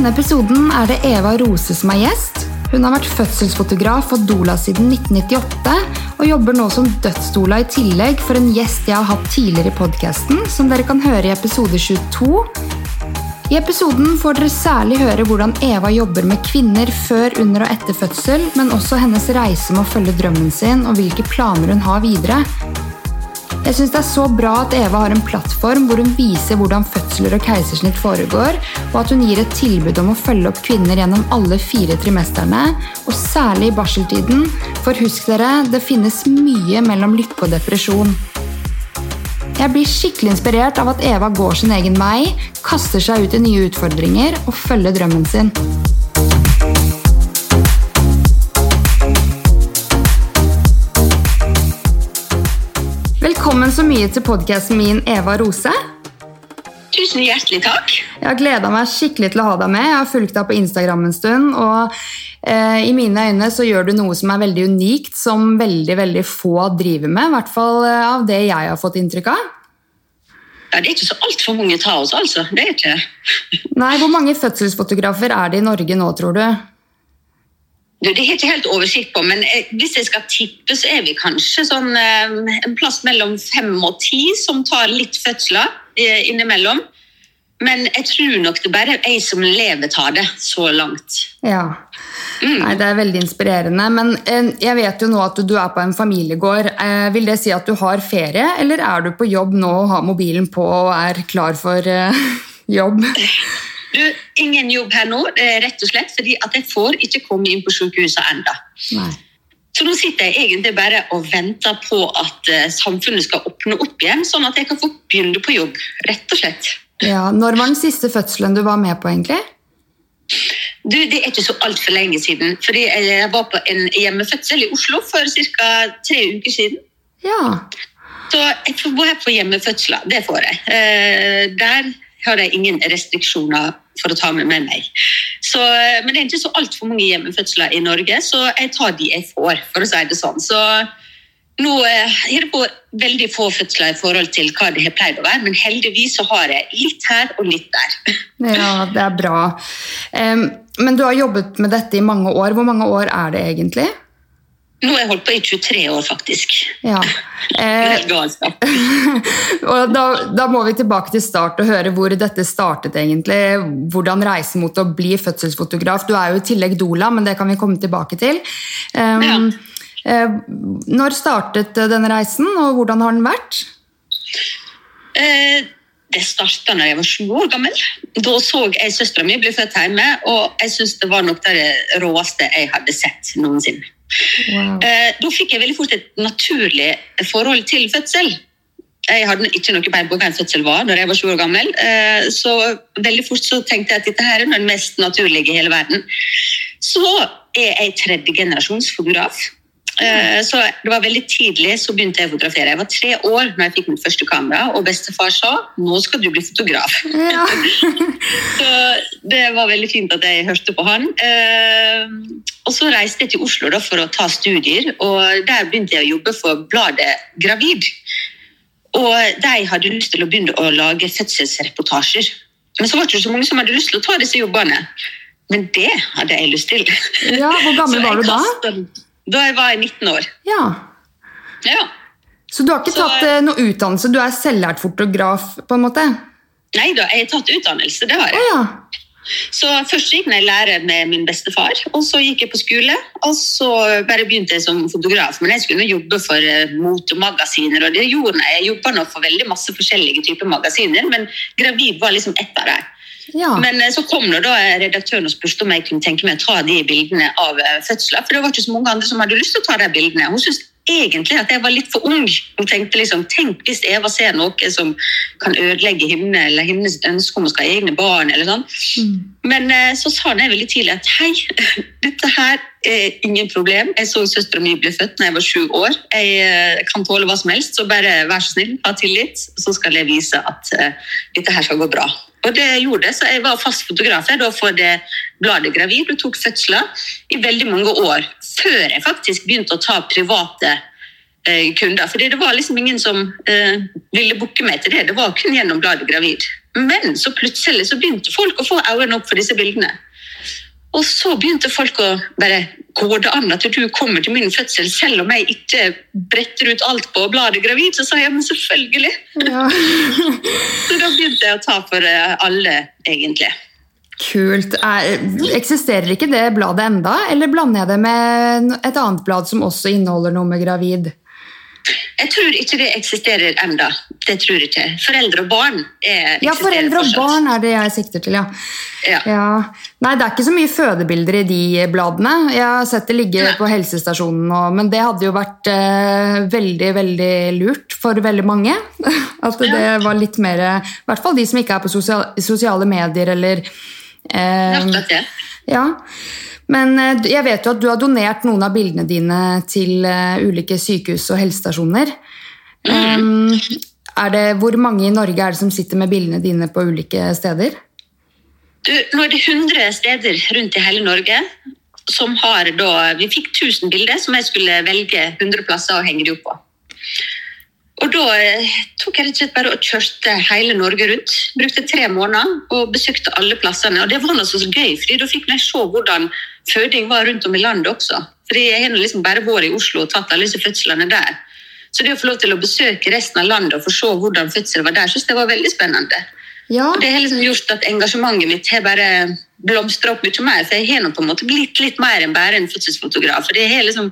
Denne episoden er det Eva Rose som er gjest. Hun har vært fødselsfotograf og doula siden 1998, og jobber nå som dødsdoula i tillegg for en gjest jeg har hatt tidligere i podkasten, som dere kan høre i episode 22. I episoden får dere særlig høre hvordan Eva jobber med kvinner før, under og etter fødsel, men også hennes reise med å følge drømmen sin og hvilke planer hun har videre. Jeg synes det er så bra at Eva har en plattform hvor hun viser hvordan fødsler og keisersnitt foregår, og at hun gir et tilbud om å følge opp kvinner gjennom alle fire trimesterne, og særlig i barseltiden, for husk dere, det finnes mye mellom lykke og depresjon. Jeg blir skikkelig inspirert av at Eva går sin egen vei, kaster seg ut i nye utfordringer og følger drømmen sin. Velkommen så mye til podkasten min, Eva Rose. Tusen hjertelig takk. Jeg har gleda meg skikkelig til å ha deg med. Jeg har fulgt deg på Instagram en stund, og eh, i mine øyne så gjør du noe som er veldig unikt, som veldig veldig få driver med. I hvert fall eh, av det jeg har fått inntrykk av. Ja, det er ikke så altfor mange ta oss, altså. Det er ikke. Nei, Hvor mange fødselsfotografer er det i Norge nå, tror du? Du, det har jeg ikke helt oversikt på, men eh, hvis jeg skal tippe, så er vi kanskje sånn eh, en plass mellom fem og ti som tar litt fødsler eh, innimellom. Men jeg tror nok det bare er jeg som lever tar det så langt. Ja. Nei, Det er veldig inspirerende. Men jeg vet jo nå at du er på en familiegård. Vil det si at du har ferie, eller er du på jobb nå og har mobilen på og er klar for jobb? Du, ingen jobb her nå, rett og slett fordi at jeg får ikke komme inn på sykehuset ennå. Nei. Så nå sitter jeg egentlig bare og venter på at eh, samfunnet skal åpne opp igjen, sånn at jeg kan få begynne på jobb. Rett og slett. Ja, Når var den siste fødselen du var med på, egentlig? Du, Det er ikke så altfor lenge siden. fordi Jeg var på en hjemmefødsel i Oslo for ca. tre uker siden. Ja. Så jeg får være på hjemmefødsler. Det får jeg. Eh, Der har jeg ingen restriksjoner for å ta med meg. Så, eh, men det er ikke så altfor mange hjemmefødsler i Norge, så jeg tar de jeg får. for å si det sånn. Så nå har er det på veldig få fødsler i forhold til hva det har pleid å være, men heldigvis så har jeg litt her og litt der. Ja, det er bra. Men du har jobbet med dette i mange år. Hvor mange år er det egentlig? Nå har jeg holdt på i 23 år, faktisk. Ja. Eh, og da, da må vi tilbake til start og høre hvor dette startet. egentlig. Hvordan reise mot å bli fødselsfotograf. Du er jo i tillegg doula, men det kan vi komme tilbake til. Ja. eh, når startet denne reisen, og hvordan har den vært? Eh, Det starta da jeg var sju år gammel. Da så jeg søstera mi bli født hjemme, og jeg syns det var nok det råeste jeg hadde sett noensinne. Wow. Eh, Da fikk jeg veldig fort et naturlig forhold til fødsel. Jeg hadde ikke noe peil på hva en fødsel var når jeg var sju år gammel. eh, Så veldig fort så tenkte jeg at dette her er den mest naturlige i hele verden. Så er jeg tredjegenerasjons fotograf. Eh, Så det var veldig tidlig så begynte jeg å fotografere. Jeg var tre år når jeg fikk mitt første kamera, og bestefar sa nå skal du bli fotograf. Ja. Så det var veldig fint at jeg hørte på han. Eh, og så reiste jeg til Oslo da, for å ta studier, og der begynte jeg å jobbe for bladet Gravid. Og de hadde lyst til å begynne å lage fødselsreportasjer. Men så var det ikke så mange som hadde lyst til å ta disse jobbene. Men det hadde jeg lyst til. ja, Hvor gammel var du da? Da jeg var 19 år. Ja. Ja. Så du har ikke Så- tatt eh, noe utdannelse? Du er selvlært fotograf? på en måte? Nei da, jeg har tatt utdannelse. det har jeg. jeg. ja. Så Først gikk jeg i lære med min bestefar, og så gikk jeg på skole. Og så bare begynte jeg som fotograf, men jeg skulle jobbe for eh, motemagasiner. Og det gjorde jeg. Jeg jobba nå for veldig masse forskjellige typer magasiner, men Gravid var liksom ett av dem. ja. Men eh, så kom nå da redaktøren og spurte om jeg kunne tenke meg å ta de bildene av eh, fødsler. For det var ikke så mange andre som hadde lyst til å ta de bildene. Hun syntes egentlig at jeg var litt for ung. Hun tenkte liksom, Tenk hvis Eva ser noe som kan ødelegge himmelen, eller hennes ønske om å skal ha egne barn. eller sånn. Mm. Men eh, så sa hun veldig tidlig at hei, dette her er ingen problem. Jeg så søstera mi bli født da jeg var sju år. Jeg eh, kan tåle hva som helst, så bare vær så snill, ha tillit. Så skal jeg vise at uh, dette her skal gå bra. Og det gjorde det, så Jeg var fast fotograf for det bladet Gravid og tok fødsler i veldig mange år. Før jeg faktisk begynte å ta private eh, kunder. fordi det var liksom ingen som eh, ville booke meg til det. Det var kun gjennom bladet Gravid. Men så plutselig så begynte folk å få øynene opp for disse bildene. Og så begynte folk å bare Går det an at du kommer til min fødsel selv om jeg ikke bretter ut alt på bladet gravid? Så sa jeg men selvfølgelig. Ja. så da begynte jeg å ta for eh, alle, egentlig. Kult. Er, eksisterer ikke det bladet enda, eller blander jeg det med et annet blad som også inneholder noe med gravid? Jeg tror ikke det eksisterer enda. Det tror jeg ikke. Foreldre og barn er, Ja, foreldre og barn er det jeg sikter til, ja. ja. ja. Nei, det er ikke så mye fødebilder i de bladene. Jeg har sett det ligge Nei. på helsestasjonen, og, men det hadde jo vært eh, veldig, veldig lurt for veldig mange. At det ja. var litt mer I hvert fall de som ikke er på sosial, sosiale medier eller eh, Ja. Men eh, jeg vet jo at du har donert noen av bildene dine til eh, ulike sykehus og helsestasjoner. Mm. Det, hvor mange i Norge er det som sitter med bildene dine på ulike steder? Du, nå er det 100 steder rundt i hele Norge som har da Vi fikk 1000 bilder som jeg skulle velge 100 plasser og henge de opp på. Og da eh, tok jeg rett og slett bare og kjørte hele Norge rundt. Brukte tre måneder og besøkte alle plassene. Og det var så gøy, fordi da fikk jeg se hvordan føding var rundt om i landet også. Fordi jeg har liksom bare vært i Oslo og tatt alle disse fødslene der. Så det å få lov til å besøke resten av landet og få se hvordan fødsel var der, syns jeg var veldig spennende. Ja. Og det har liksom gjort at engasjementet mitt har bare blomstra opp mye mer. For jeg har på en måte blitt litt mer enn bare en fødselsfotograf. For jeg har liksom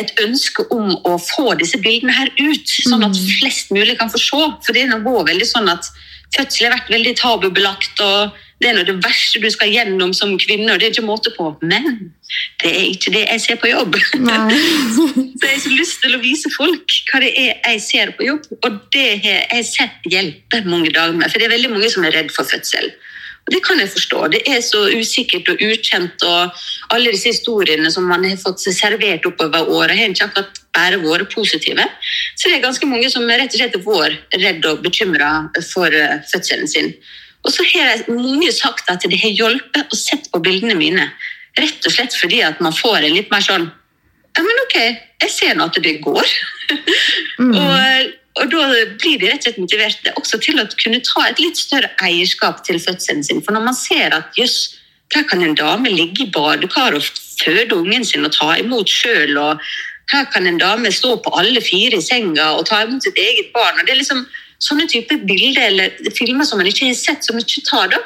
et ønske om å få disse bildene her ut, sånn at mm. flest mulig kan få se. For det har vært veldig sånn at fødsel har vært veldig tabubelagt. og det er noe det verste du skal gjennom som kvinne, og det er ikke måte på. Men det er ikke det jeg ser på jobb. så jeg har lyst til å vise folk hva det er jeg ser på jobb, og det har jeg sett hjelpe mange dager med. For det er veldig mange som er redd for fødsel. Og Det kan jeg forstå. Det er så usikkert og ukjent. og Alle disse historiene som man har fått servert oppover året, har ikke akkurat bare vært positive. Så det er ganske mange som rett og slett er vår redd og bekymra for eh, fødselen sin. Og så har mange sagt at det har hjulpet å sette på bildene mine. Rett og slett fordi at man får en litt mer sånn Ja, men ok, jeg ser nå at det går. Mm. og, og, da blir de rett og slett motiverte også til å kunne ta et litt større eierskap til fødselen sin. For når man ser at jøss, der kan en dame ligge i badekar og føde ungen sin og ta imot sjøl, og her kan en dame stå på alle fire i senga og ta imot sitt eget barn. og det er liksom sånne type bilder eller filmer som man ikke har sett så mye tar da.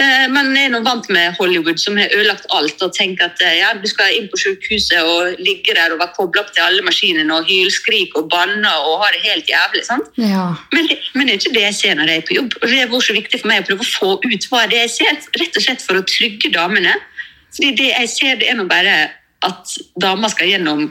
Eh, man er nå vant med Hollywood, som har ødelagt alt, og tenker at eh, ja, du skal inn på sykehuset og ligge der og være kobla opp til alle maskinene og hylskrike og banne og ha det helt jævlig. Ja. Men, det, men, det er ikke det jeg ser når jeg er på jobb. Og det er så viktig for meg å prøve å få ut hva det er jeg ser, rett og slett for å trygge damene. Fordi det jeg ser, det er nå bare at damer skal gjennom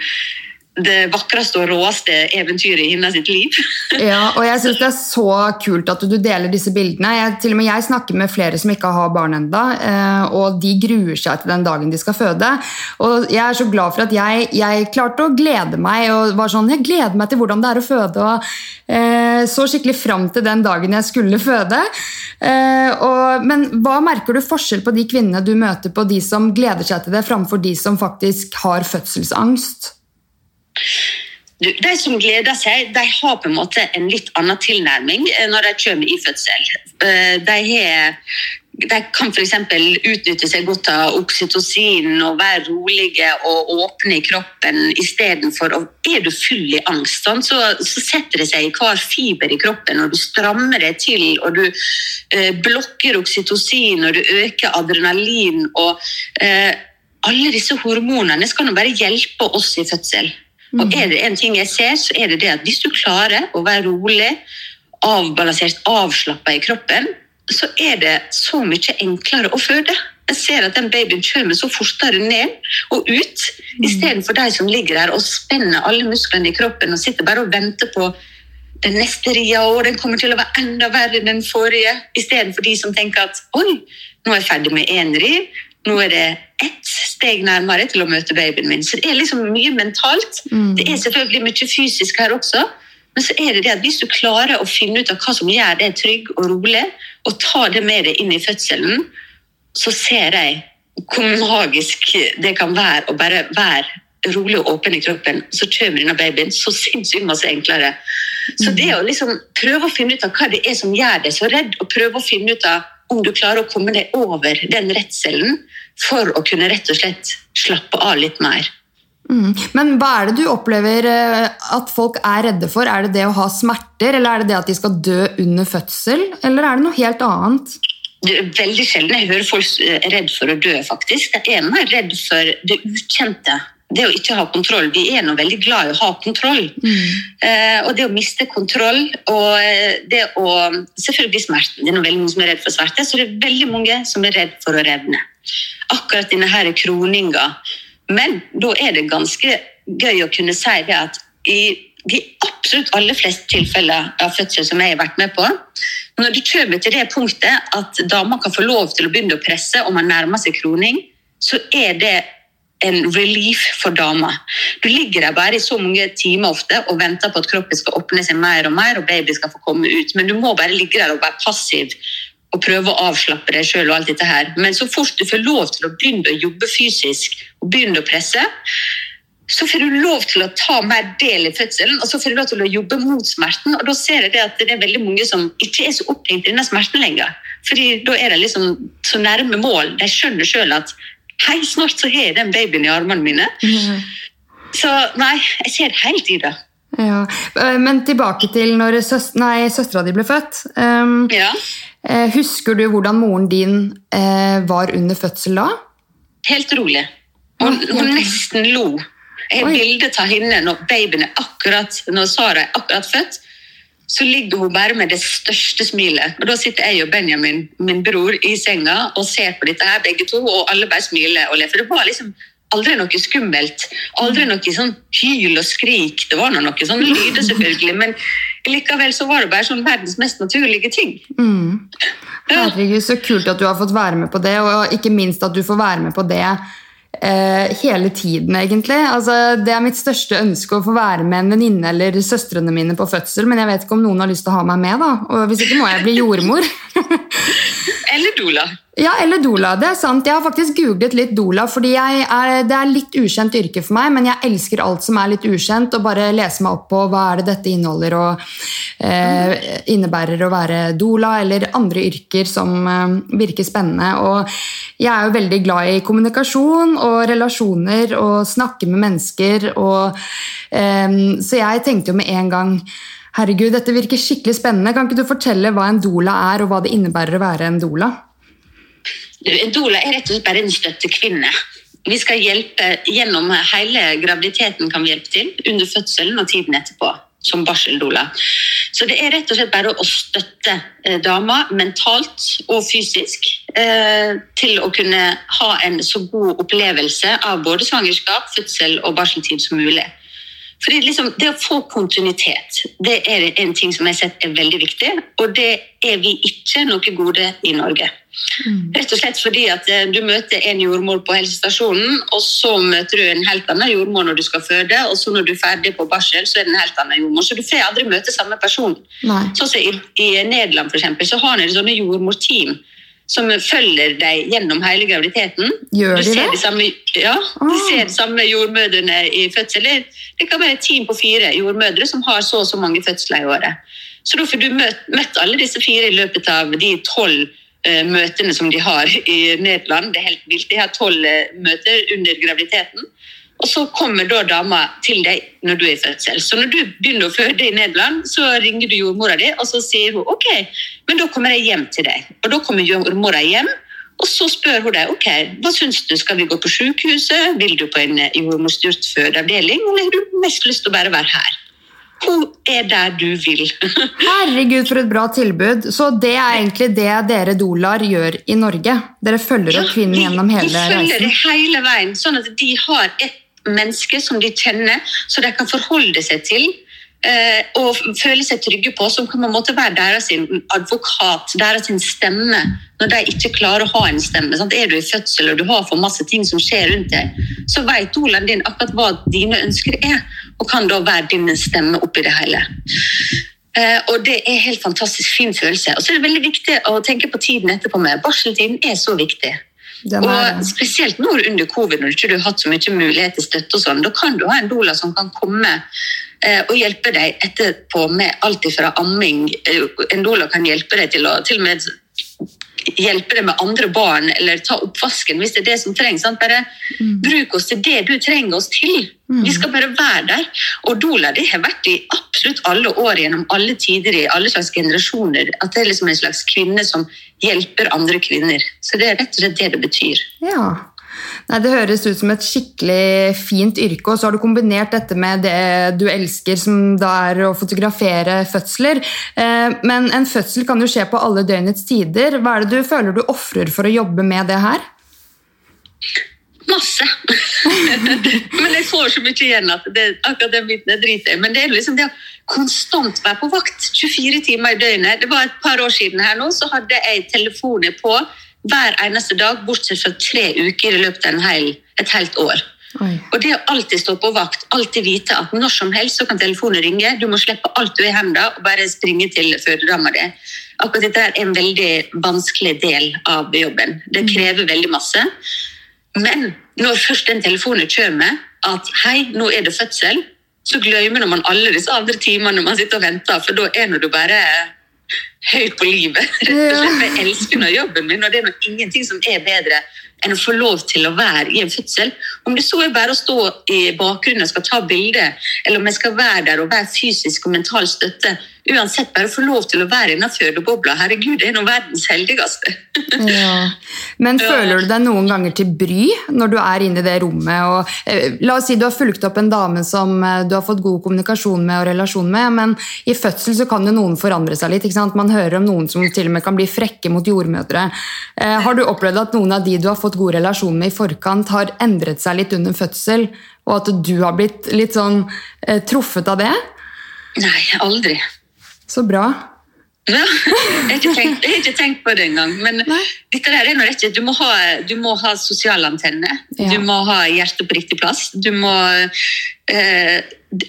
det vakreste og råeste eventyret i hennes liv. ja, og jeg synes Det er så kult at du deler disse bildene. Jeg, til og med jeg snakker med flere som ikke har barn ennå, eh, og de gruer seg til den dagen de skal føde. Og Jeg er så glad for at jeg, jeg klarte å glede meg. og var sånn, Jeg gleder meg til hvordan det er å føde. og eh, Så skikkelig fram til den dagen jeg skulle føde. Eh, og, men hva merker du forskjell på de kvinnene du møter på de som gleder seg til det, framfor de som faktisk har fødselsangst? De som gleder seg, de har på en måte en litt annen tilnærming eh, når de kommer i fødsel. Eh, de, har, de kan f.eks. utnytte seg godt av oksytocin og være rolige og åpne i kroppen istedenfor Er du full i angst, så, så, setter det seg i hver fiber i kroppen, og du strammer det til, og du eh, blokker oksytocin, og du øker adrenalin og Alle disse hormonene skal nå bare hjelpe oss i fødsel. Og mm. er det en ting jeg ser, så er det det at hvis du klarer å være rolig, avbalansert, avslappa i kroppen, så er det så mye enklere å føde. Jeg ser at den babyen kommer så fortere ned og ut, Mm. istedenfor de som ligger der og spenner alle musklene i kroppen og sitter bare og venter på den neste ria, og den kommer til å være enda verre enn den forrige. Istedenfor de som tenker at oi, nå er jeg ferdig med én riv, nå er det ett steg nærmere til å møte babyen min. Så det er liksom mye mentalt. Mm. Det er selvfølgelig mye fysisk her også. Men så er det det at hvis du klarer å finne ut av hva som gjør deg trygg og rolig, og ta det med deg inn i fødselen, så ser jeg hvor magisk det kan være å bare være rolig og åpen i kroppen. Så kommer denne babyen så sinnssykt masse enklere. Så det å liksom prøve å finne ut av hva det er som gjør deg så redd, og prøve å finne ut av om du klarer å komme deg over den redselen for å kunne rett og slett slappe av litt mer. Mm. Men hva er det du opplever eh, at folk er redde for? Er det det å ha smerter, eller er det det at de skal dø under fødsel, eller er det noe helt annet? Det er veldig sjelden jeg hører folk eh, redd for å dø, faktisk. Jeg er mer redd for det ukjente. Det å ikke ha kontroll. Vi er nå veldig glad i å ha kontroll. Eh, og det å miste kontroll og eh, det å Selvfølgelig smerten. Det er nå veldig mange som er redd for smerte, så det er veldig mange som er redd for å revne. Akkurat denne her kroninga. Men da er det ganske gøy å kunne si det at i de absolutt aller fleste tilfeller av fødsel som jeg har vært med på, når du kommer til det punktet at dama kan få lov til å begynne å presse og man nærmer seg kroning, så er det en relief for dama. Du ligger der bare i så mange timer ofte og venter på at kroppen skal åpne seg mer og mer og baby skal få komme ut, men du må bare ligge der og være passiv og prøve å avslappe deg sjøl og alt dette her. Men så fort du får lov til å begynne å jobbe fysisk og begynne å presse, så får du lov til å ta mer del i fødselen, og så får du lov til å jobbe mot smerten. Og da ser jeg det at det er veldig mange som ikke er så opphengt i denne smerten lenger. Fordi da er de liksom så nærme mål. De skjønner sjøl at hei, snart så har jeg den babyen i armene mine. Så nei, jeg ser helt i det. Ja, eh, Men tilbake til når søstera di ble født. Um, Ja, eh, husker du hvordan moren din uh, var under fødsel da? Helt rolig. Hun, hun nesten lo. Jeg har bilde av henne når babyen er akkurat når Sara er akkurat født. Så ligger hun bare med det største smilet. Og Da sitter jeg og Benjamin, min bror, i senga og ser på dette her, begge to, og alle bare smiler og ler. For det var liksom aldri noe skummelt. Aldri noe sånn hyl og skrik. Det var noe sånn lyder, selvfølgelig, men likevel så var det bare sånn verdens mest naturlige ting. Mm. Herregud, så kult at du har fått være med på det, og ikke minst at du får være med på det eh, hele tiden, egentlig. Altså, det er mitt største ønske å få være med en venninne eller søstrene mine på fødsel, men jeg vet ikke om noen har lyst til å ha meg med, da. Og hvis ikke må jeg bli jordmor. Eller doula. Ja, eller doula. Det er sant. Jeg har faktisk googlet litt doula, fordi er, det er litt ukjent yrke for meg, men jeg elsker alt som er litt ukjent, og bare lese meg opp på hva er det dette inneholder og eh, innebærer å være doula, eller andre yrker som eh, virker spennende. Og jeg er jo veldig glad i kommunikasjon og relasjoner og snakke med mennesker, og, eh, så jeg tenkte jo med en gang Herregud, dette virker skikkelig spennende. Kan ikke du fortelle hva en doula er, og hva det innebærer å være en doula? En doula er rett og slett bare en støttekvinne. Vi skal hjelpe gjennom hele graviditeten kan vi hjelpe til, under fødselen og tiden etterpå, som barseldoula. Så det er rett og slett bare å støtte eh, dama mentalt og fysisk eh, til å kunne ha en så god opplevelse av både svangerskap, fødsel og barseltid som mulig. Fordi liksom, Det å få kontinuitet det er en ting som jeg har sett er veldig viktig, og det er vi ikke noe gode i Norge. Rett og slett fordi at eh, du møter en jordmor på helsestasjonen, og så møter du en helt annen jordmor når du skal føde, og så når du er ferdig på barsel, så er det en helt annen jordmor. Så du får aldri møte samme person. Nei. Sånn som i, I Nederland eksempel, så har de sånne jordmorteam som følger deg gjennom hele graviditeten. Gjør du de ser det? De samme, ja, du Ah. ser de samme jordmødrene i fødsel. Det- Det kan være et team på fire jordmødre som har så og så mange fødsler i året. Så da får du møtt, møtt alle disse fire i løpet av de tolv uh, møtene som de har i Nederland. Det er helt vilt. De har tolv uh, møter under graviditeten. Og så kommer da dama til deg når du er i fødsel. Så når du begynner å føde i Nederland, så ringer du jordmora di, og så sier hun ok, men da kommer jeg hjem til deg. Og da kommer jordmora hjem, og så spør hun deg ok, hva syns du, skal vi gå på sykehuset, vil du på en eh, jordmorstyrt fødeavdeling, eller har du mest lyst til å bare være her? Hun er der du vil. Herregud, for et bra tilbud. Så det er egentlig det dere dolar gjør i Norge? Dere følger opp kvinnen gjennom hele reisen? Vi følger det hele veien, sånn at de har et menneske som de kjenner, så de kan forholde seg til. eh, og føle seg trygge på, som kan måte være deres advokat, deres stemme, når de ikke klarer å ha en stemme. Sant? Er du i fødsel og du har for masse ting som skjer rundt deg, så vet Olav din akkurat hva dine ønsker er, og kan da være din stemme oppi det hele. Eh, og det er helt fantastisk fin følelse. Og så er det veldig viktig å tenke på tiden etterpå med. Barseltiden er så viktig. Er- Og spesielt nå under covid, når du ikke har hatt så mye mulighet til støtte, og sånn, da kan du ha en doula som kan komme eh, og hjelpe deg etterpå med alt fra amming. Eh, En doula kan hjelpe deg til å til og med hjelpe deg med andre barn, eller ta oppvasken hvis det er det som trengs. Sant? Bare Bruk oss til det du trenger oss til. Vi skal bare være der. Og Dola det har vært i absolutt alle år gjennom alle tider i alle slags generasjoner. At det er liksom en slags kvinne som hjelper andre kvinner. Så det er rett og slett det det betyr. Ja. Nei, Det høres ut som et skikkelig fint yrke, og så har du kombinert dette med det du elsker, som da er å fotografere fødsler. Eh, Men en fødsel kan jo skje på alle døgnets tider. Hva er det du føler du ofrer for å jobbe med det her? Masse! Men jeg får så mye igjen at det, akkurat den biten er driter i. Men det er liksom det å konstant være på vakt 24 timer i døgnet. Det var et par år siden her nå, så hadde jeg telefoner på hver eneste dag, bortsett fra tre uker i løpet av en hel, et helt år. Oi. Og det å alltid stå på vakt, alltid vite at når som helst så kan telefonen ringe, du må slippe alt du har i hendene og bare springe til fødedama di. Akkurat dette er en veldig vanskelig del av jobben. Det krever veldig masse. Men når først den telefonen kommer at hei, nå er det fødsel, så glemmer man alle disse andre timene man sitter og venter, for da er nå du bare høyt på livet. Rett og slett. Jeg elsker nå jobben min, og det er nok ingenting som er bedre enn å få lov til å være i en fødsel. Om det så er bare å stå i bakgrunnen og skal ta bilde, eller om jeg skal være der og være fysisk og mental støtte, uansett bare få lov til å være i den fødebobla. Herregud, det er nå verdens heldigste. Ja. Men føler du deg noen ganger til bry når du er inne i det rommet? Og, eh, la oss si du har fulgt opp en dame som eh, du har fått god kommunikasjon med og relasjon med, men i fødsel så kan jo noen forandre seg litt. Man hører om noen som til og med kan bli frekke mot jordmødre. Eh, har du opplevd at noen av de du har fått god relasjon med i forkant, har endret seg litt under fødsel, og at du har blitt litt sånn eh, truffet av det? Nei, aldri. Så bra. Ja, jeg, har ikke tenkt, har ikke tenkt på det engang. Men dette der er noe rett, du, må ha, du må ha sosial antenne. Ja. Du må ha hjertet på riktig plass. Du må, eh,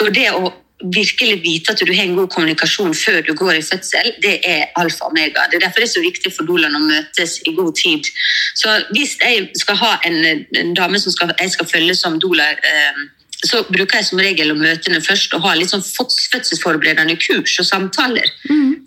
og det å virkelig vite at du har en god kommunikasjon før du går i fødsel, det er alfa og omega. Det er derfor det er så viktig for dolan å møtes i god tid. Så hvis jeg skal ha en, en dame som skal, jeg skal følge som doula eh, så bruker jeg som regel å møte henne først og ha litt sånn fødselsforberedende kurs og samtaler.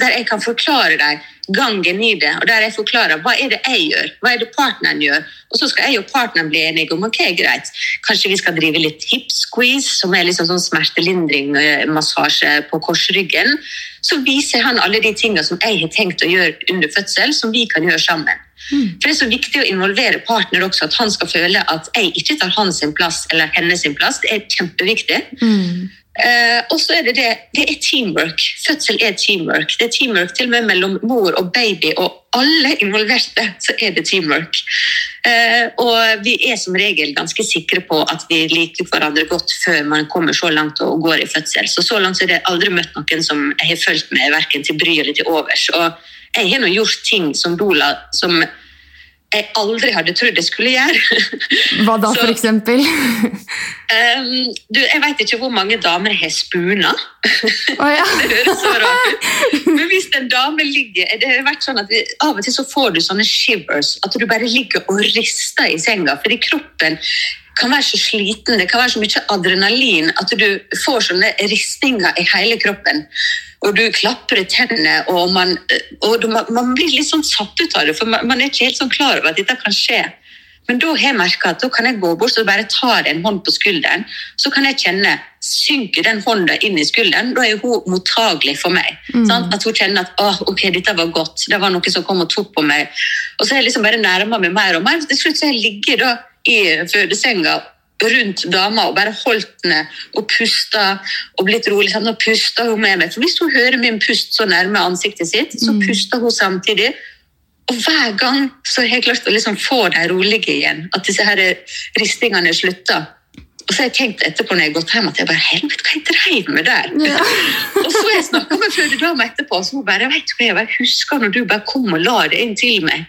Der jeg kan forklare deg gangen i det, og der jeg forklarer hva er det jeg gjør, hva er det partneren gjør. Og så skal jeg og partneren bli enige om ok, greit, kanskje vi skal drive litt hip squeeze, som er liksom sånn smertelindring, eh, massasje på korsryggen. Så viser han alle de tingene som jeg har tenkt å gjøre under fødsel, som vi kan gjøre sammen. For Det er så viktig å involvere partner også, at han skal føle at jeg ikke tar hans plass eller hennes plass. Det er kjempeviktig. Eh, og så er det det det er teamwork. Fødsel er teamwork. Det er teamwork til og med mellom mor og baby og alle involverte. så er det teamwork. Eh, og vi er som regel ganske sikre på at vi liker hverandre godt før man kommer så langt og går i fødsel. Så så langt så er det aldri møtt noen som jeg har fulgt med verken til bry eller til overs. Og jeg har nå gjort ting som doula som jeg aldri hadde trodd jeg skulle gjøre. Hva da, Så- for eksempel? Um, du, jeg vet ikke hvor mange damer jeg har spuna. Oh, ja. Det høres så rart ut. Men hvis en dame ligger det har vært sånn at vi, Av og til så får du sånne shivers, at du bare ligger og rister i senga. Fordi kroppen kan være så sliten, det kan være så mye adrenalin at du får sånne ristinger i hele kroppen. Og du klapper i tennene, og, man, og man, blir litt sånn satt ut av det. For man, er ikke helt sånn klar over at dette kan skje. Men da har jeg merket at da kan jeg gå bort og bare ta en hånd på skulderen. Så kan jeg kjenne synker den hånda inn i skulderen. Da er hun mottagelig for meg. Sant? At hun kjenner at «Åh, ok, dette var godt. Det var noe som kom og tok på meg. Og så har jeg liksom bare nærma meg mer og mer. Til slutt så har jeg ligget da i fødesenga rundt dama og bare holdt henne og pusta og blitt rolig. Sant? Og pusta hun med meg. For Hvis hun hører min pust så nærme ansiktet sitt, så puster hun samtidig. Og hver gang så har jeg klart å liksom få dem rolige igjen. At disse her ristingene slutter. Og så har jeg tenkt etterpå når jeg har gått hjem at jeg bare, helvete, hva jeg dreiv med der? og så har jeg snakka med fødedama etterpå, så hun bare vet du hva, jeg bare husker når du bare kom og la det inn til meg.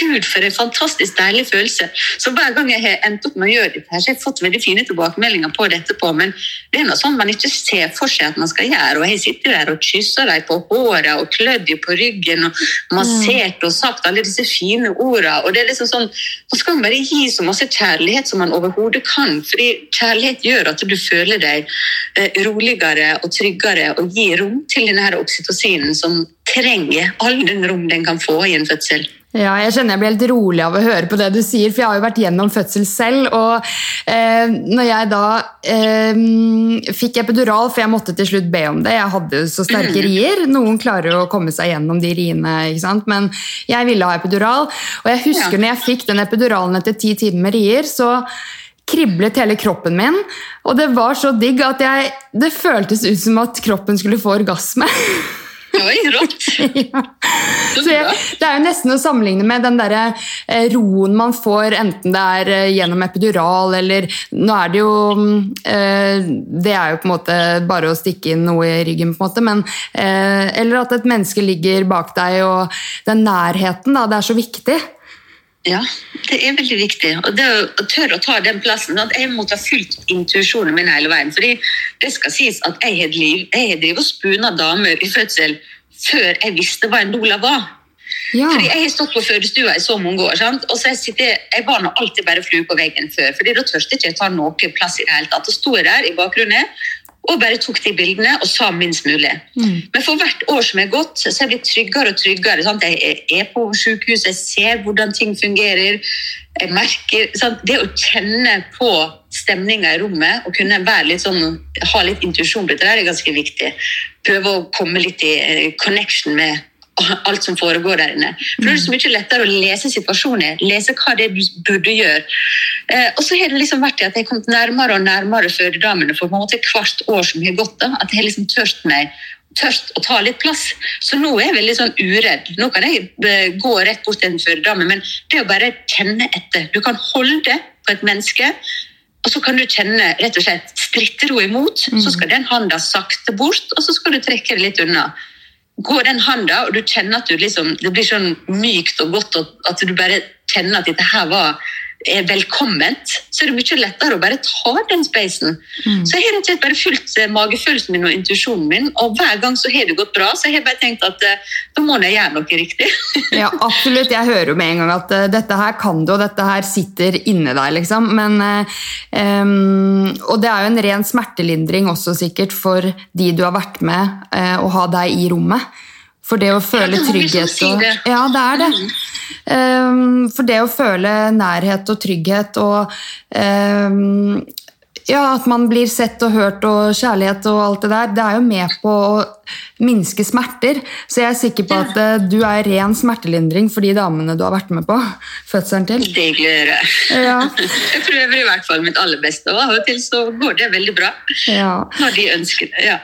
Gud, for en fantastisk deilig følelse. Så Hver gang jeg har endt opp med å gjøre dette, her, så har jeg fått veldig fine tilbakemeldinger på dette. på, Men det er noe sånn man ikke ser for seg at man skal gjøre. og Jeg sitter der og kysser dem på håret og klødd dem på ryggen og massert og sagt alle disse fine ordene. og det er liksom sånn, Man skal bare gi så masse kjærlighet som man overhodet kan. fordi kjærlighet gjør at du føler deg eh, roligere og tryggere og gir rom til denne her oksytocinen som trenger all den rom den kan få i en fødsel. Ja, jeg kjenner jeg blir helt rolig av å høre på det du sier, for jeg har jo vært gjennom fødsel selv. Og eh, når jeg da eh, fikk epidural, for jeg måtte til slutt be om det Jeg hadde jo så sterke rier. Noen klarer jo å komme seg gjennom de riene, ikke sant? men jeg ville ha epidural. Og jeg husker ja. når jeg fikk den epiduralen etter ti timer med rier, så kriblet hele kroppen min. Og det var så digg at jeg, det føltes ut som at kroppen skulle få orgasme. Oi, rått! ja. jeg, det er jo nesten å sammenligne med den der, eh, roen man får, enten det er eh, gjennom epidural eller Nå er det jo eh, Det er jo på en måte bare å stikke inn noe i ryggen, på en måte, men Eller at et menneske ligger bak deg, og den nærheten, da, det er så viktig. Ja, det er veldig viktig. Og det å tørre å ta den plassen at Jeg måtte ha fulgt intuisjonen min hele veien. fordi det skal sies at jeg har drevet og spuna damer i fødsel før jeg visste hva en doula var. Ja. Fordi Jeg har stått på fødestua i så mange år. Sant? og så jeg, sitter, jeg var nå alltid bare flue på veggen før. fordi Da tørste jeg ikke ta noe plass i det hele tatt. Og sto jeg der i bakgrunnen og bare tok de bildene og sa minst mulig. Mm. Men for hvert år som er gått, så er jeg blitt tryggere og tryggere. Sant? Jeg er på sykehus, jeg ser hvordan ting fungerer. Jeg merker, sant? Det å kjenne på stemninga i rommet og kunne litt sånn, ha litt intuisjon på dette, er ganske viktig. Prøve å komme litt i eh, connection med alt som foregår der inne. For Det er så mye lettere å lese situasjoner, lese hva det er du burde gjøre. Eh, og så har det liksom vært at jeg har kommet nærmere og nærmere fødedamene for på en måte hvert år som har gått. da, At jeg har liksom tørt meg tørt å ta litt plass. Så nå er jeg veldig sånn uredd. Nå kan jeg eh, gå rett bort til en fødedame, men det å bare kjenne etter Du kan holde på et menneske, og så kan du kjenne rett og slett Stritter hun imot, så mm. skal den handa sakte bort, og så skal du trekke det litt unna går den handa, og du kjenner at du liksom, det blir sånn mykt og godt, og at du bare kjenner at dette her var er velkomment, så er det mye lettere å bare ta den spacen. Mm. Så jeg har rett og slett bare fulgt eh, magefølelsen min og intuisjonen min, og hver gang så har det gått bra. Så jeg har bare tenkt at uh, da må jeg gjøre noe riktig. ja, absolutt. Jeg hører jo med en gang at uh, dette her kan du, og dette her sitter inni deg, liksom. Men, uh, um, og det er jo en ren smertelindring også, sikkert, for de du har vært med, å ha deg i rommet. For det å føle trygghet og Ja, det er det. Um, for det å føle nærhet og trygghet og um, ja, at man blir sett og hørt og kjærlighet og alt det der, det er jo med på å minske smerter. Så jeg er sikker på at uh, du er ren smertelindring for de damene du har vært med på fødselen til. Det gleder jeg. Ja. Jeg prøver i hvert fall mitt aller beste, og av og til så går det veldig bra. Ja. Når de ønsker det. ja.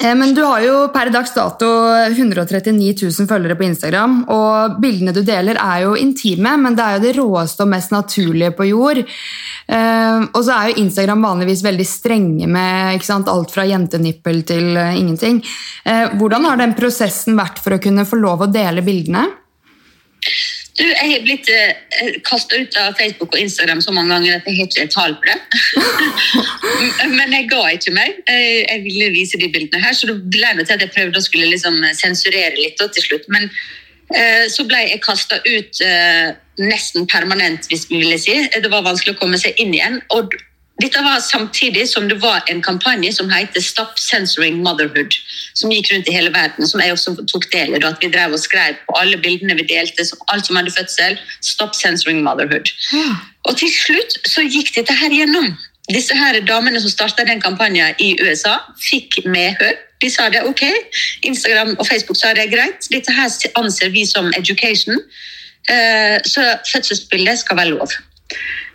Eh, men du har jo per dags dato 139 000 følgere på Instagram. Og bildene du deler, er jo intime, men det er jo det råeste og mest naturlige på jord. Eh, og så er jo Instagram vanligvis veldig strenge med sant, alt fra jentenippel til eh, ingenting. Hvordan har den prosessen vært for å kunne få lov å dele bildene? Du, jeg har blitt eh, kasta ut av Facebook og Instagram så mange ganger at jeg har ikke tall på det. Men jeg ga ikke meg. Jeg, ville vise de bildene her, så det ble det til at jeg prøvde å skulle liksom sensurere litt til slutt. Men eh, så ble jeg kasta ut eh, nesten permanent, hvis vi ville si. Det var vanskelig å komme seg inn igjen. og dette var samtidig som det var en kampanje som heter Stop Censoring Motherhood. Som gikk rundt i hele verden, som jeg også tok del i. At vi drev og skrev på alle bildene vi delte, alt som hadde fødsel. Stop Censoring Motherhood. Ja. Og til slutt så gikk dette her gjennom. Disse her damene som starta den kampanjen i USA, fikk medhør. De sa det ok. Instagram og Facebook sa det er greit. Dette her anser vi som education. Eh, så fødselsbildet skal være lov.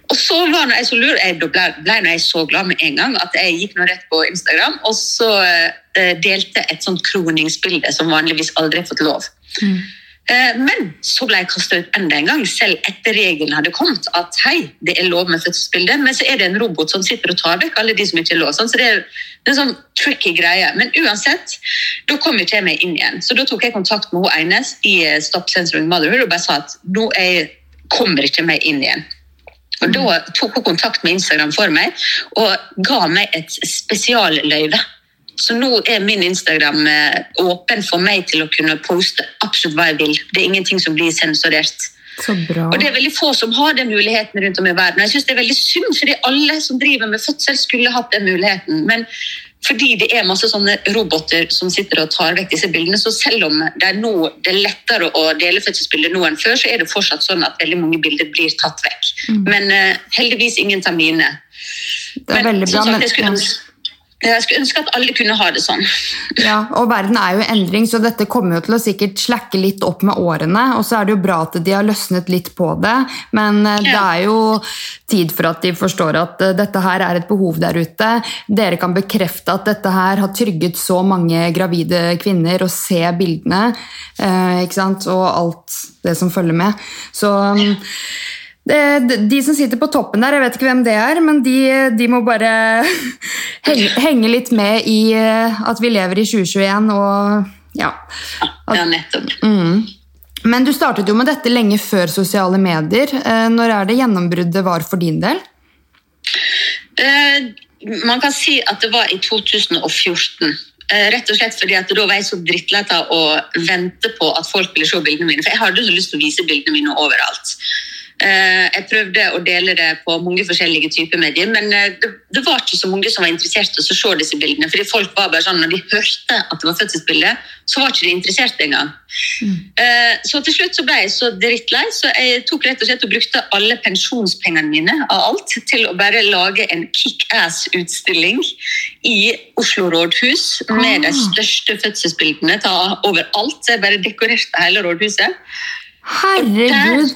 Og så var jeg så lur, jeg, ble, ble jeg så glad med en gang at jeg gikk nå rett på Instagram og så eh, delte et sånt kroningsbilde som vanligvis aldri har fått lov. Mm. Eh, men så ble jeg kasta ut enda en gang, selv etter regelen hadde kommet. At hei, det er lov med fødselsbilde, men så er det en robot som sitter og tar vekk alle de som ikke er lov. Sånn, så det er en sånn tricky greie. Men uansett, da kom jeg til meg inn igjen. Så da tok jeg kontakt med hun Eines i eh, Stop Censoring Motherhood og bare sa at nå jeg kommer ikke meg inn igjen. Og Da tok hun kontakt med Instagram for meg og ga meg et spesialløyve så nå er min Instagram eh, åpen for meg til å kunne poste absolutt hva jeg vil. Det er ingenting som blir sensurert. Og det er veldig få som har den muligheten rundt om i verden. Jeg synes det er veldig synd, fordi alle som driver med fødsel, skulle hatt den muligheten. Men fordi det er masse sånne roboter som sitter og tar vekk disse bildene, så selv om det er, noe, det er lettere å dele fødselsbilder nå enn før, så er det fortsatt sånn at veldig mange bilder blir tatt vekk. Mm. Men uh, heldigvis ingen tar mine. Det er men, veldig bra, sagt, jeg skulle ønske at alle kunne ha det sånn. Ja, og Verden er jo i endring, så dette kommer jo til å sikkert slakke litt opp med årene. Og så er det jo bra at de har løsnet litt på det, men eh, ja. det er jo tid for at de forstår at eh, dette her er et behov der ute. Dere kan bekrefte at dette her har trygget så mange gravide kvinner å se bildene eh, ikke sant? og alt det som følger med. Så ja. De som sitter på toppen der, jeg vet ikke hvem det er, men de, de må bare henge, henge, litt med i eh, at vi lever i 2021 og ja. ja, nettopp. Mm. Men du startet jo med dette lenge før sosiale medier. Eh, når er det gjennombruddet var for din del? Eh, man kan si at det var i 2014. Rett og slett fordi at Da var jeg så av å vente på at folk ville se bildene mine. For jeg hadde så lyst til å vise bildene mine overalt. Eh, jeg prøvde å dele det på mange forskjellige typer medier, men eh, det, det, var ikke så mange som var interessert i å se disse bildene. fordi folk var bare sånn, Når de hørte at det var fødselsbilde, så var ikke de interessert engang. Mm. Eh, så til slutt så ble jeg så drittlei, så jeg tok rett og slett og brukte alle pensjonspengene mine av alt til å bare lage en kickass-utstilling i Oslo rådhus med de ah. største fødselsbildene overalt. Så jeg bare dekorerte hele rådhuset. Herregud!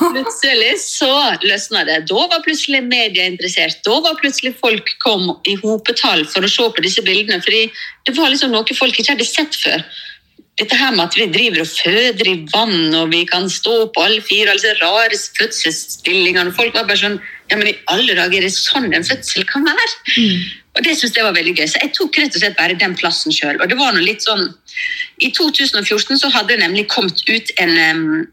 plutselig så løsna det. Da var plutselig media interessert. Da var plutselig folk kom i hopetall for å se på disse bildene. fordi det var liksom noe folk ikke hadde sett før. Dette her med at vi driver og føder i vann, og vi kan stå på alle fire, alle disse rare fødselsstillingene. Folk var bare sånn Ja, men i alle dager, er det sånn en fødsel kan være? Mm. Og det synes jeg var veldig gøy. Så jeg tok rett og slett bare den plassen sjøl. Og det var noe litt sånn I 2014 så hadde det nemlig kommet ut en,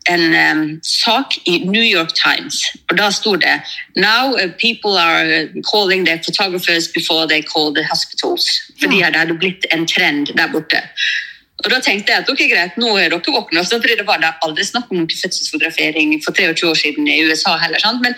en, en sak i New York Times. Og da sto det Now uh, people are calling their photographers before they call the hospitals. Fordi det hadde blitt en trend der borte. Og da tenkte jeg at ok, greit, nå er dere våkne. fordi det var da aldri snakk om fødselsfotografering for 23 år siden i USA heller. Sant? Men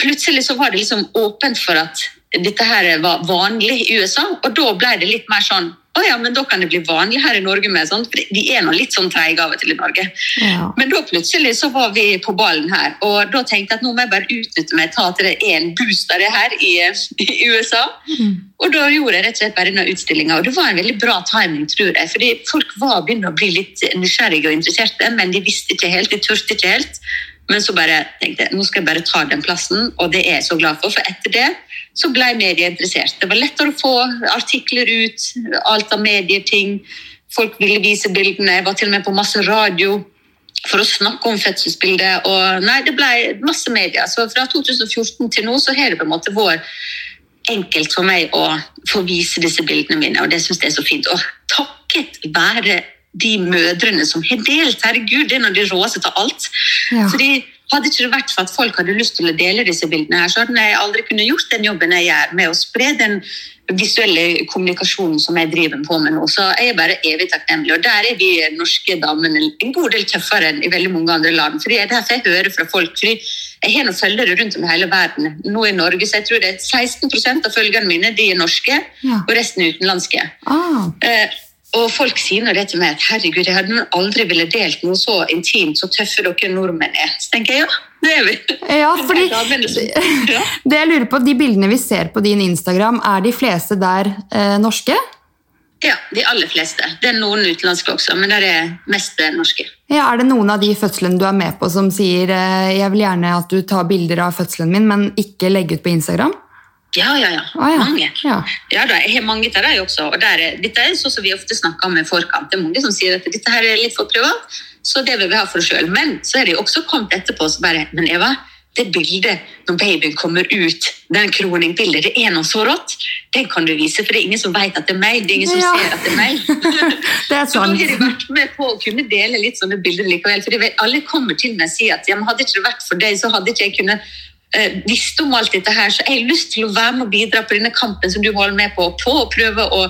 plutselig så var det liksom åpent for at dette her var vanlig i USA. Og da ble det litt mer sånn å ja, men da kan det bli vanlig her i Norge med sånt. For de er nå litt sånn treige av og til i Norge. Ja. Men da plutselig så var vi på ballen her, og da tenkte jeg at nå må jeg bare utnytte meg ta til det er en boost av det her i, i USA. Mm. Og da gjorde jeg rett og slett bare denne utstillinga, og det var en veldig bra timing, tror jeg. Fordi folk var begynt å bli litt nysgjerrige og interesserte, men de visste ikke helt, de turte ikke helt. Men så bare tenkte jeg nå skal jeg bare ta den plassen, og det er jeg så glad for. For etter det så ble media interessert. Det var lettere å få artikler ut, alt av medieting. Folk ville vise bildene. Jeg var til og med på masse radio for å snakke om fødselsbildet. Og nei, det ble masse media. Så fra 2014 til nå så har det på en måte vært enkelt for meg å få vise disse bildene mine, og det syns jeg er så fint. Og takket være de mødrene som har delt. Herregud, det er når de råeste av alt. Ja. Fordi hadde ikke det vært for at folk hadde lyst til å dele disse bildene, her, så hadde jeg aldri kunnet gjort den jobben jeg gjør med å spre den visuelle kommunikasjonen som jeg driver på med nå. Så jeg er bare evig takknemlig. Og der er vi norske damene en god del tøffere enn i veldig mange andre land. Fordi Det er derfor jeg hører fra folk. fordi jeg har noen følgere rundt om i hele verden. Nå i Norge så jeg tror det er 16% av følgerne mine de er norske, ja. og resten er utenlandske. Ah. Eh, og folk sier det til meg at herregud, jeg hadde aldri ville delt noe så intimt, så tøffe dere nordmenn er. Så tenker jeg ja, det er vi. Ja, fordi, det jeg lurer på, De bildene vi ser på din Instagram, er de fleste der eh, norske? Ja, de aller fleste. Det er noen utenlandske også, men det er mest norske. Ja, er det noen av de fødslene du er med på som sier eh, jeg vil gjerne at du tar bilder av fødselen min, men ikke legge ut på Instagram? Ja, ja, ja. Ah, ja. Mange. Ja. Ja, da, jeg har mange av dem også. og der er, Dette er sånn som vi ofte snakker om i forkant. Det er mange som sier at dette her er litt for privat, så det vil vi ha for oss sjøl. Men så er det jo også kommet etterpå så bare Men Eva, det bildet når babyen kommer ut, den kroningbildet, det er noe så rått. Den kan du vise, for det er ingen som vet at det er meg. Det er ingen som Ja. ser at det er meg. Det er Så da har de vært med på å kunne dele litt sånne bilder likevel. For vet, alle kommer til meg og sier at ja, hadde ikke det vært for deg, så hadde ikke jeg kunnet eh, visst om alt dette her. Så jeg har lyst til å være med og bidra på denne kampen som du holder med på, på å prøve å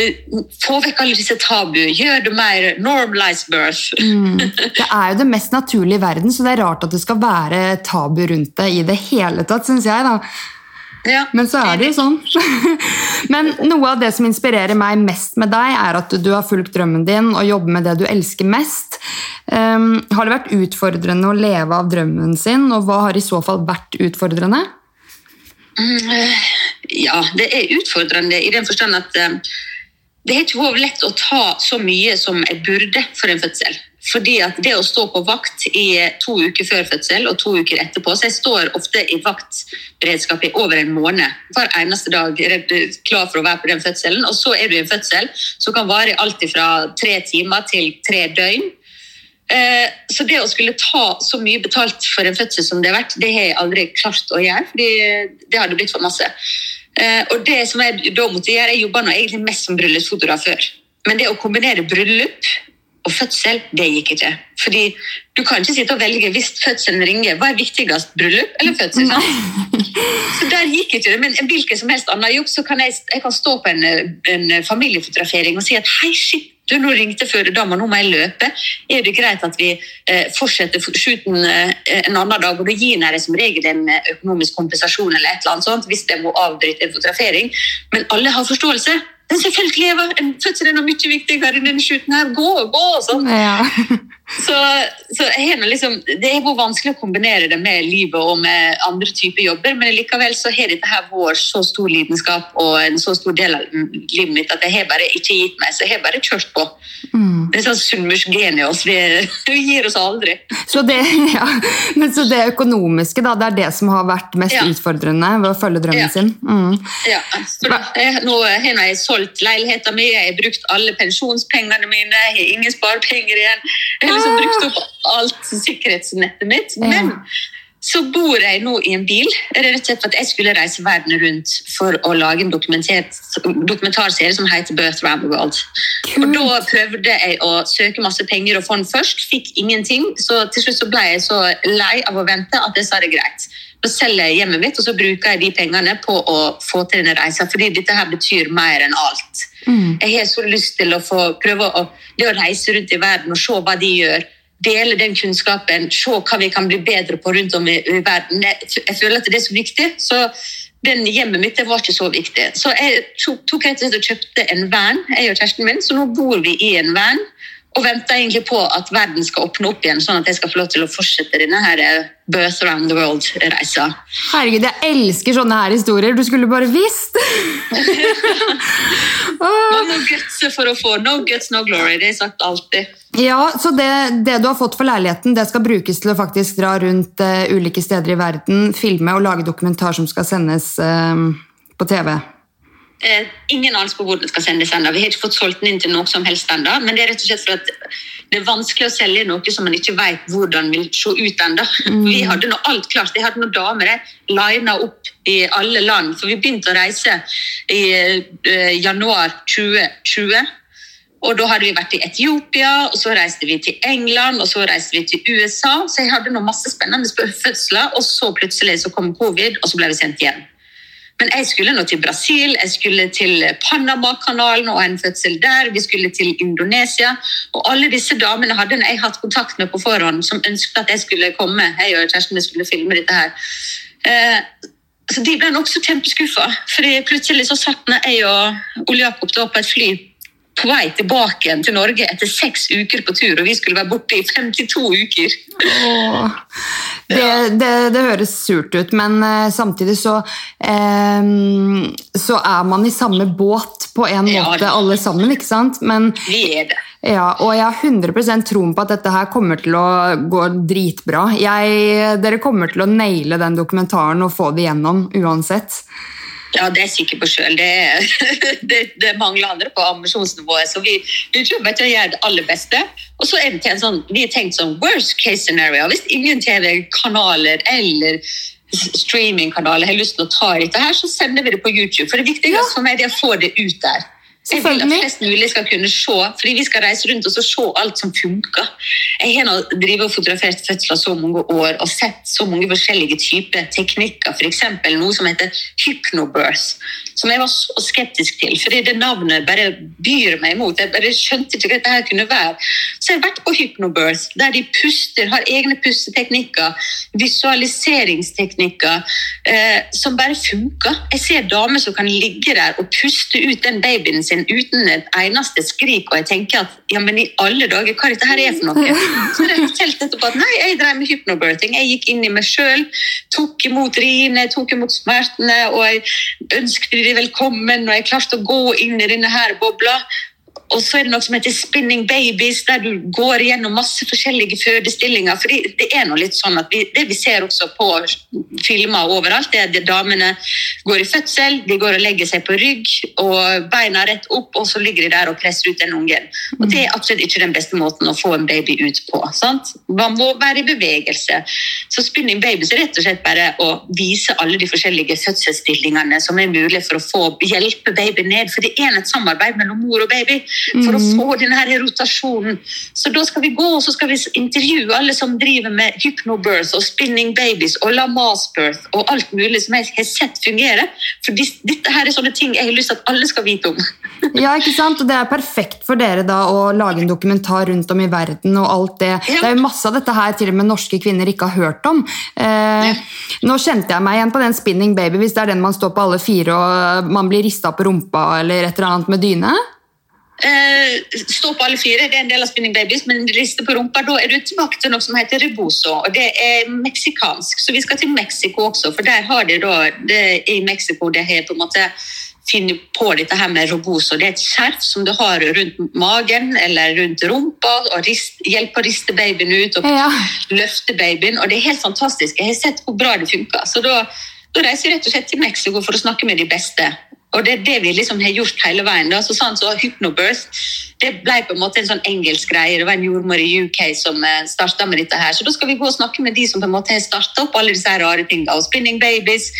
eh, få vekk alle disse tabu, gjøre det mer normalized birth. Mm. Det er jo det mest naturlige i verden, så det er rart at det skal være tabu rundt det i det hele tatt, syns jeg. da. Ja. Men så er det jo sånn. Men noe av det som inspirerer meg mest med deg, er at du har fulgt drømmen din og jobber med det du elsker mest. Um, har det vært utfordrende å leve av drømmen sin, og hva har i så fall vært utfordrende? Mm, eh, Ja, det er utfordrende i den forstand at eh, det har ikke vært lett å ta så mye som jeg burde for en fødsel. Fordi at det å stå på vakt i to uker før fødsel og to uker etterpå Så jeg står ofte i vaktberedskap i over en måned hver eneste dag redd- klar for å være på den fødselen. Og så er du i en fødsel som kan vare alt fra tre timer til tre døgn. Eh, Så det å skulle ta så mye betalt for en fødsel som det har vært, det har jeg aldri klart å gjøre. fordi det hadde blitt for masse. Eh, Og det som jeg da måtte gjøre, jeg jobba egentlig mest som bryllupsfotograf før. Men det å kombinere bryllup og fødsel, det gikk ikke. Fordi du kan ikke sitte og velge hvis fødselen ringer. Hva er viktigst, bryllup eller fødsel? Så der gikk ikke det. Men en hvilken som helst annen jobb, så kan jeg, jeg kan stå på en, en familiefotografering og si at hei, shit, du, nå ringte fødedama, nå må jeg løpe. Er det greit at vi eh, fortsetter shooten eh, en annen dag? Og da gir jeg som regel en eh, økonomisk kompensasjon eller et eller annet sånt, hvis de må avbryte en fotografering. Men alle har forståelse. Men selvfølgelig, Eva, en fødsel er noe mye viktigere enn denne shooten her. Gå, gå! Sånn. Ja. Så, så liksom, Det er vært vanskelig å kombinere det med livet og med andre typer jobber, men likevel så har dette her vært så stor lidenskap og en så stor del av livet mitt at jeg har bare ikke gitt meg, så jeg har bare kjørt på. Mm. Det er sånn sunnmørsgen i oss. Vi, vi gir oss aldri. Så det, ja. Men så det økonomiske, da, det er det som har vært mest Ja. utfordrende ved å følge drømmen Ja. sin? Mm. Ja, for jeg, nå har jeg solgt leiligheten min, jeg har brukt alle pensjonspengene mine, jeg har ingen sparepenger igjen. Jeg har liksom brukt opp alt sikkerhetsnettet mitt. Men så bor jeg nå i en bil, rett og slett for at jeg skulle reise verden rundt for å lage en dokumentarserie som heter Birth Round the World. Og da prøvde jeg å søke masse penger og fond først, fikk ingenting. Så til slutt så ble jeg så lei av å vente at jeg sa det greit. Selger jeg hjemmet mitt, og så bruker jeg de pengene på å få til denne reisa. Fordi dette her betyr mer enn alt. Mm. Jeg har så lyst til å få prøve å, det å reise rundt i verden og se hva de gjør. Dele den kunnskapen, se hva vi kan bli bedre på rundt om i, i verden. Jeg, jeg føler at det er så viktig. Så den hjemmet mitt det var ikke så viktig. Så jeg tok, tok rett og slett og kjøpte en van, jeg og kjæresten min, så nå bor vi i en van. Og venter egentlig på at verden skal åpne opp igjen, sånn at jeg skal få lov til å fortsette denne her eh, Birth Around the World-reisa. Herregud, jeg elsker sånne her historier. Du skulle bare visst! Man må gutse for å få no guts, no glory. Det har jeg sagt alltid. Ja, så det, det du har fått for leiligheten, det skal brukes til å faktisk dra rundt uh, ulike steder i verden, filme og lage dokumentar som skal sendes uh, på TV. Eh, ingen anelse på hvor den skal sendes ennå. Vi har ikke fått solgt den inn til noe som helst ennå. Men det er rett og slett for at det er vanskelig å selge noe som man ikke vet hvordan vil se ut ennå. Vi hadde nå alt klart. Jeg hadde noen damer jeg lina opp i alle land. For vi begynte å reise i eh, januar 2020. Og da hadde vi vært i Etiopia, og så reiste vi til England, og så reiste vi til USA. Så jeg hadde nå masse spennende fødsler, og så plutselig så kom covid, og så ble vi sendt hjem. Men jeg skulle nå til Brasil, jeg skulle til Panamakanalen og en fødsel der. Vi skulle til Indonesia. Og alle disse damene hadde jeg hatt kontakt med på forhånd, som ønsket at jeg skulle komme. Jeg og kjæresten min skulle filme dette her. Eh, så De ble nokså kjempeskuffa. for plutselig så satt jeg og Ole Jakob på et fly på vei tilbake igjen til Norge etter seks uker på tur, og vi skulle være borte i 52 uker. Åh. Det, det, det høres surt ut, men eh, samtidig så eh, Så er man i samme båt på en måte, ja, alle sammen, ikke sant? Men Vi er det. ja, og jeg har 100% troen på at dette her kommer til å gå dritbra. Jeg, dere kommer til å naile den dokumentaren og få det gjennom uansett. Ja, det er jeg sikker på sjøl. Det, er- det, det mangler andre på ambisjonsnivået. Så vi, vi bare til å gjøre det aller beste. Og så er det til en sånn, vi har tenkt sånn worst case scenario. Hvis ingen TV-kanaler eller streamingkanaler har lyst til å ta dette, her, så sender vi det på YouTube. For det viktigste Ja. for meg er å få det ut der. Jeg vil at flest mulig skal kunne se, fordi vi skal reise rundt og så se alt som funker. Jeg har nå drevet og fotografert fødsler så mange år og sett så mange forskjellige typer teknikker. F.eks. noe som heter hypnobirth, som jeg var så skeptisk til. fordi det navnet bare byr meg imot. Jeg bare skjønte ikke hva dette kunne være. Så jeg har vært på hypnobirth, der de puster, har egne pusteteknikker, visualiseringsteknikker, eh, som bare funker. Jeg ser damer som kan ligge der og puste ut den babyen sin uten et eneste skrik, og jeg tenker at ja, men i alle dager, hva dette her er for noe? Så jeg fortalte etterpå at nei, jeg drev med hypnobirthing. Jeg gikk inn i meg sjøl, tok imot riene, tok imot smertene, og jeg ønsket de velkommen, og jeg klarte å gå inn i denne her bobla. Og så er det noe som heter spinning babies, der du går gjennom masse forskjellige fødestillinger. For det er nå litt sånn at vi, Det vi ser også på filmer overalt, det er at damene går i fødsel, de går og legger seg på rygg og beina rett opp, og så ligger de der og presser ut den ungen. Og Det er absolutt ikke den beste måten å få en baby ut på. sant? Man må være i bevegelse. Så spinning babies er rett og slett bare å vise alle de forskjellige fødselsstillingene som er mulig for å få hjelpe baby ned. For det er et samarbeid mellom mor og baby for å få denne rotasjonen. Så da skal vi gå og så skal vi intervjue alle som driver med hypnobirth og spinning babies og lamasbirth og alt mulig som jeg har sett fungere. For dette her er sånne ting jeg har lyst til at alle skal vite om. Ja, ikke sant? Og det er perfekt for dere da å lage en dokumentar rundt om i verden og alt det. Ja. Det er jo masse av dette her til og med norske kvinner ikke har hørt om. Eh, Nå kjente jeg meg igjen på den spinning baby, hvis det er den man står på alle fire og man blir rista på rumpa eller et eller annet med dyne. Eh, stå på alle fire, det er en del av spinning babies, men riste på rumpa, da er du tilbake til noe som heter rebozo, og det er meksikansk. Så vi skal til Mexico også, for der har de da det, I Mexico det har på en måte funnet på dette her med rebozo. Det er et skjerf som du har rundt magen eller rundt rumpa, og rist, hjelper å riste babyen ut og Ja. løfte babyen, og det er helt fantastisk. Jeg har sett hvor bra det funker. Så da, da reiser jeg rett og slett til Mexico for å snakke med de beste. Og det er det vi liksom har gjort hele veien. Da. Så sånn så Hypnobirth det ble på en måte en sånn engelsk greie. Det var en jordmor i UK som starta med dette her. Så da skal vi gå og snakke med de som på en måte har starta opp alle disse her rare tingene. Og Spinning Babies,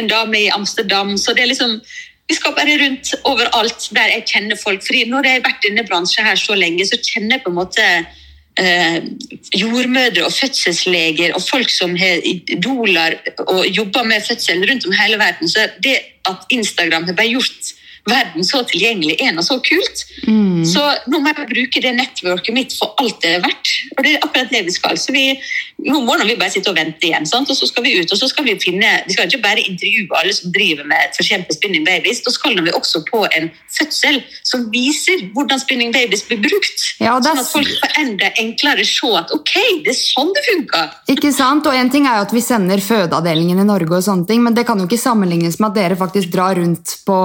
en dame i Amsterdam. Så det er liksom vi skal bare rundt overalt der jeg kjenner folk. Fordi når jeg har vært i denne bransjen her så lenge, så kjenner jeg på en måte eh, jordmødre og fødselsleger og folk som har dolar og jobber med fødsel rundt om hele verden. Så det at Instagram har bare gjort verden så tilgjengelig, er noe så kult. Så nå må jeg bruke det nettverket mitt for alt det er verdt. Og det er akkurat det vi skal. Så vi, nå må vi bare sitte og vente igjen, sant? og så skal vi ut. Og så skal vi finne Vi skal ikke bare intervjue alle som driver med eksempel spinning babies. Da skal vi også på en fødsel som viser hvordan spinning babies blir brukt. Ja, Sånn at folk får enda enklere se at ok, det er sånn det funker. Ikke sant? Og en ting er jo at vi sender fødeavdelingen i Norge, og sånne ting, men det kan jo ikke sammenlignes med at dere faktisk drar rundt på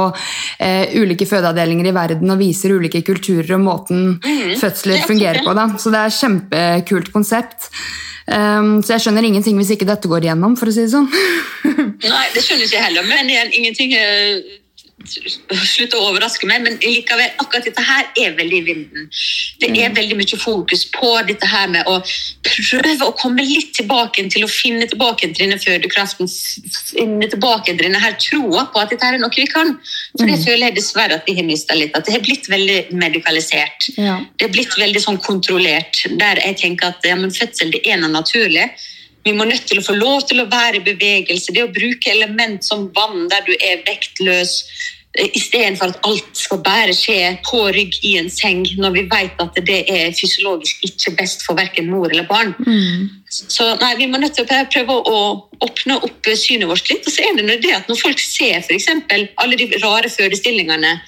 eh, ulike fødeavdelinger i verden og viser ulike kulturer og måten fødsler er fungerer på. Da. Så det er et kjempekult konsept. Um, så jeg skjønner ingenting hvis ikke dette går igjennom, for å si det sånn. Nei, det skjønner ikke jeg heller, men igjen, ingenting eh, slutter å overraske meg, men likevel, akkurat dette her er veldig i vinden. Det er veldig mye fokus på dette her med å prøve å komme litt tilbake til å finne tilbake til denne fødekraften, finne tilbake til denne her troa på at dette her er noe vi kan. For det føler jeg dessverre at vi har mista litt, at det har blitt veldig medikalisert. Ja. Det er blitt veldig sånn kontrollert, der jeg tenker at ja, men fødsel det er noe naturlig. Vi må nødt til å få lov til å være i bevegelse. Det å bruke element som vann der du er vektløs, eh, istedenfor at alt skal bare skje på rygg i en seng, når vi vet at det er fysiologisk ikke best for verken mor eller barn. Så nei, Vi må nødt til å prøve- å åpne opp synet vårt litt. Og så er det det at når folk ser eksempel alle de rare fødestillingene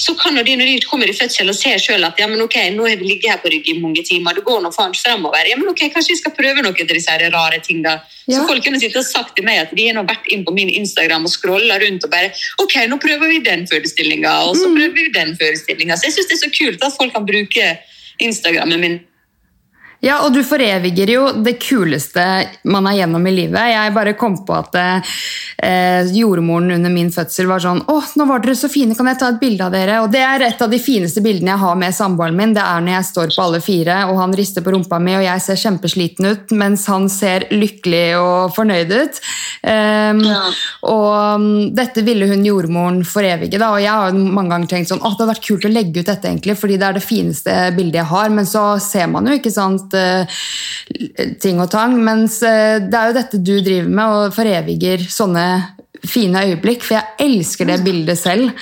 så kan de når de kommer i fødsel og ser selv at ja, men ok, nå har vi ligget her på rygg i mange timer, det går nå faen fremover. Ja, men ok, Kanskje vi skal prøve noen av disse rare tingene. Ja. Så folk kunne sitte og sagt til meg at de har vært inn på min Instagram og scrolla rundt og bare ok, nå prøver vi den forestillinga, og så mm. prøver vi den forestillinga. Så jeg syns det er så kult at folk kan bruke Instagrammen min ja, og du foreviger jo det kuleste man er gjennom i livet. Jeg bare kom på at eh, jordmoren under min fødsel var sånn 'Å, nå var dere så fine, kan jeg ta et bilde av dere?' Og det er et av de fineste bildene jeg har med samboeren min. Det er når jeg står på alle fire, og han rister på rumpa mi, og jeg ser kjempesliten ut, mens han ser lykkelig og fornøyd ut. Um, ja. Og um, dette ville hun jordmoren forevige, da, og jeg har mange ganger tenkt sånn 'Å, det hadde vært kult å legge ut dette', egentlig, fordi det er det fineste bildet jeg har, men så ser man jo ikke sant uh, ting og tang. Mens uh, det er jo dette du driver med, og foreviger sånne fine øyeblikk. For jeg elsker det bildet selv.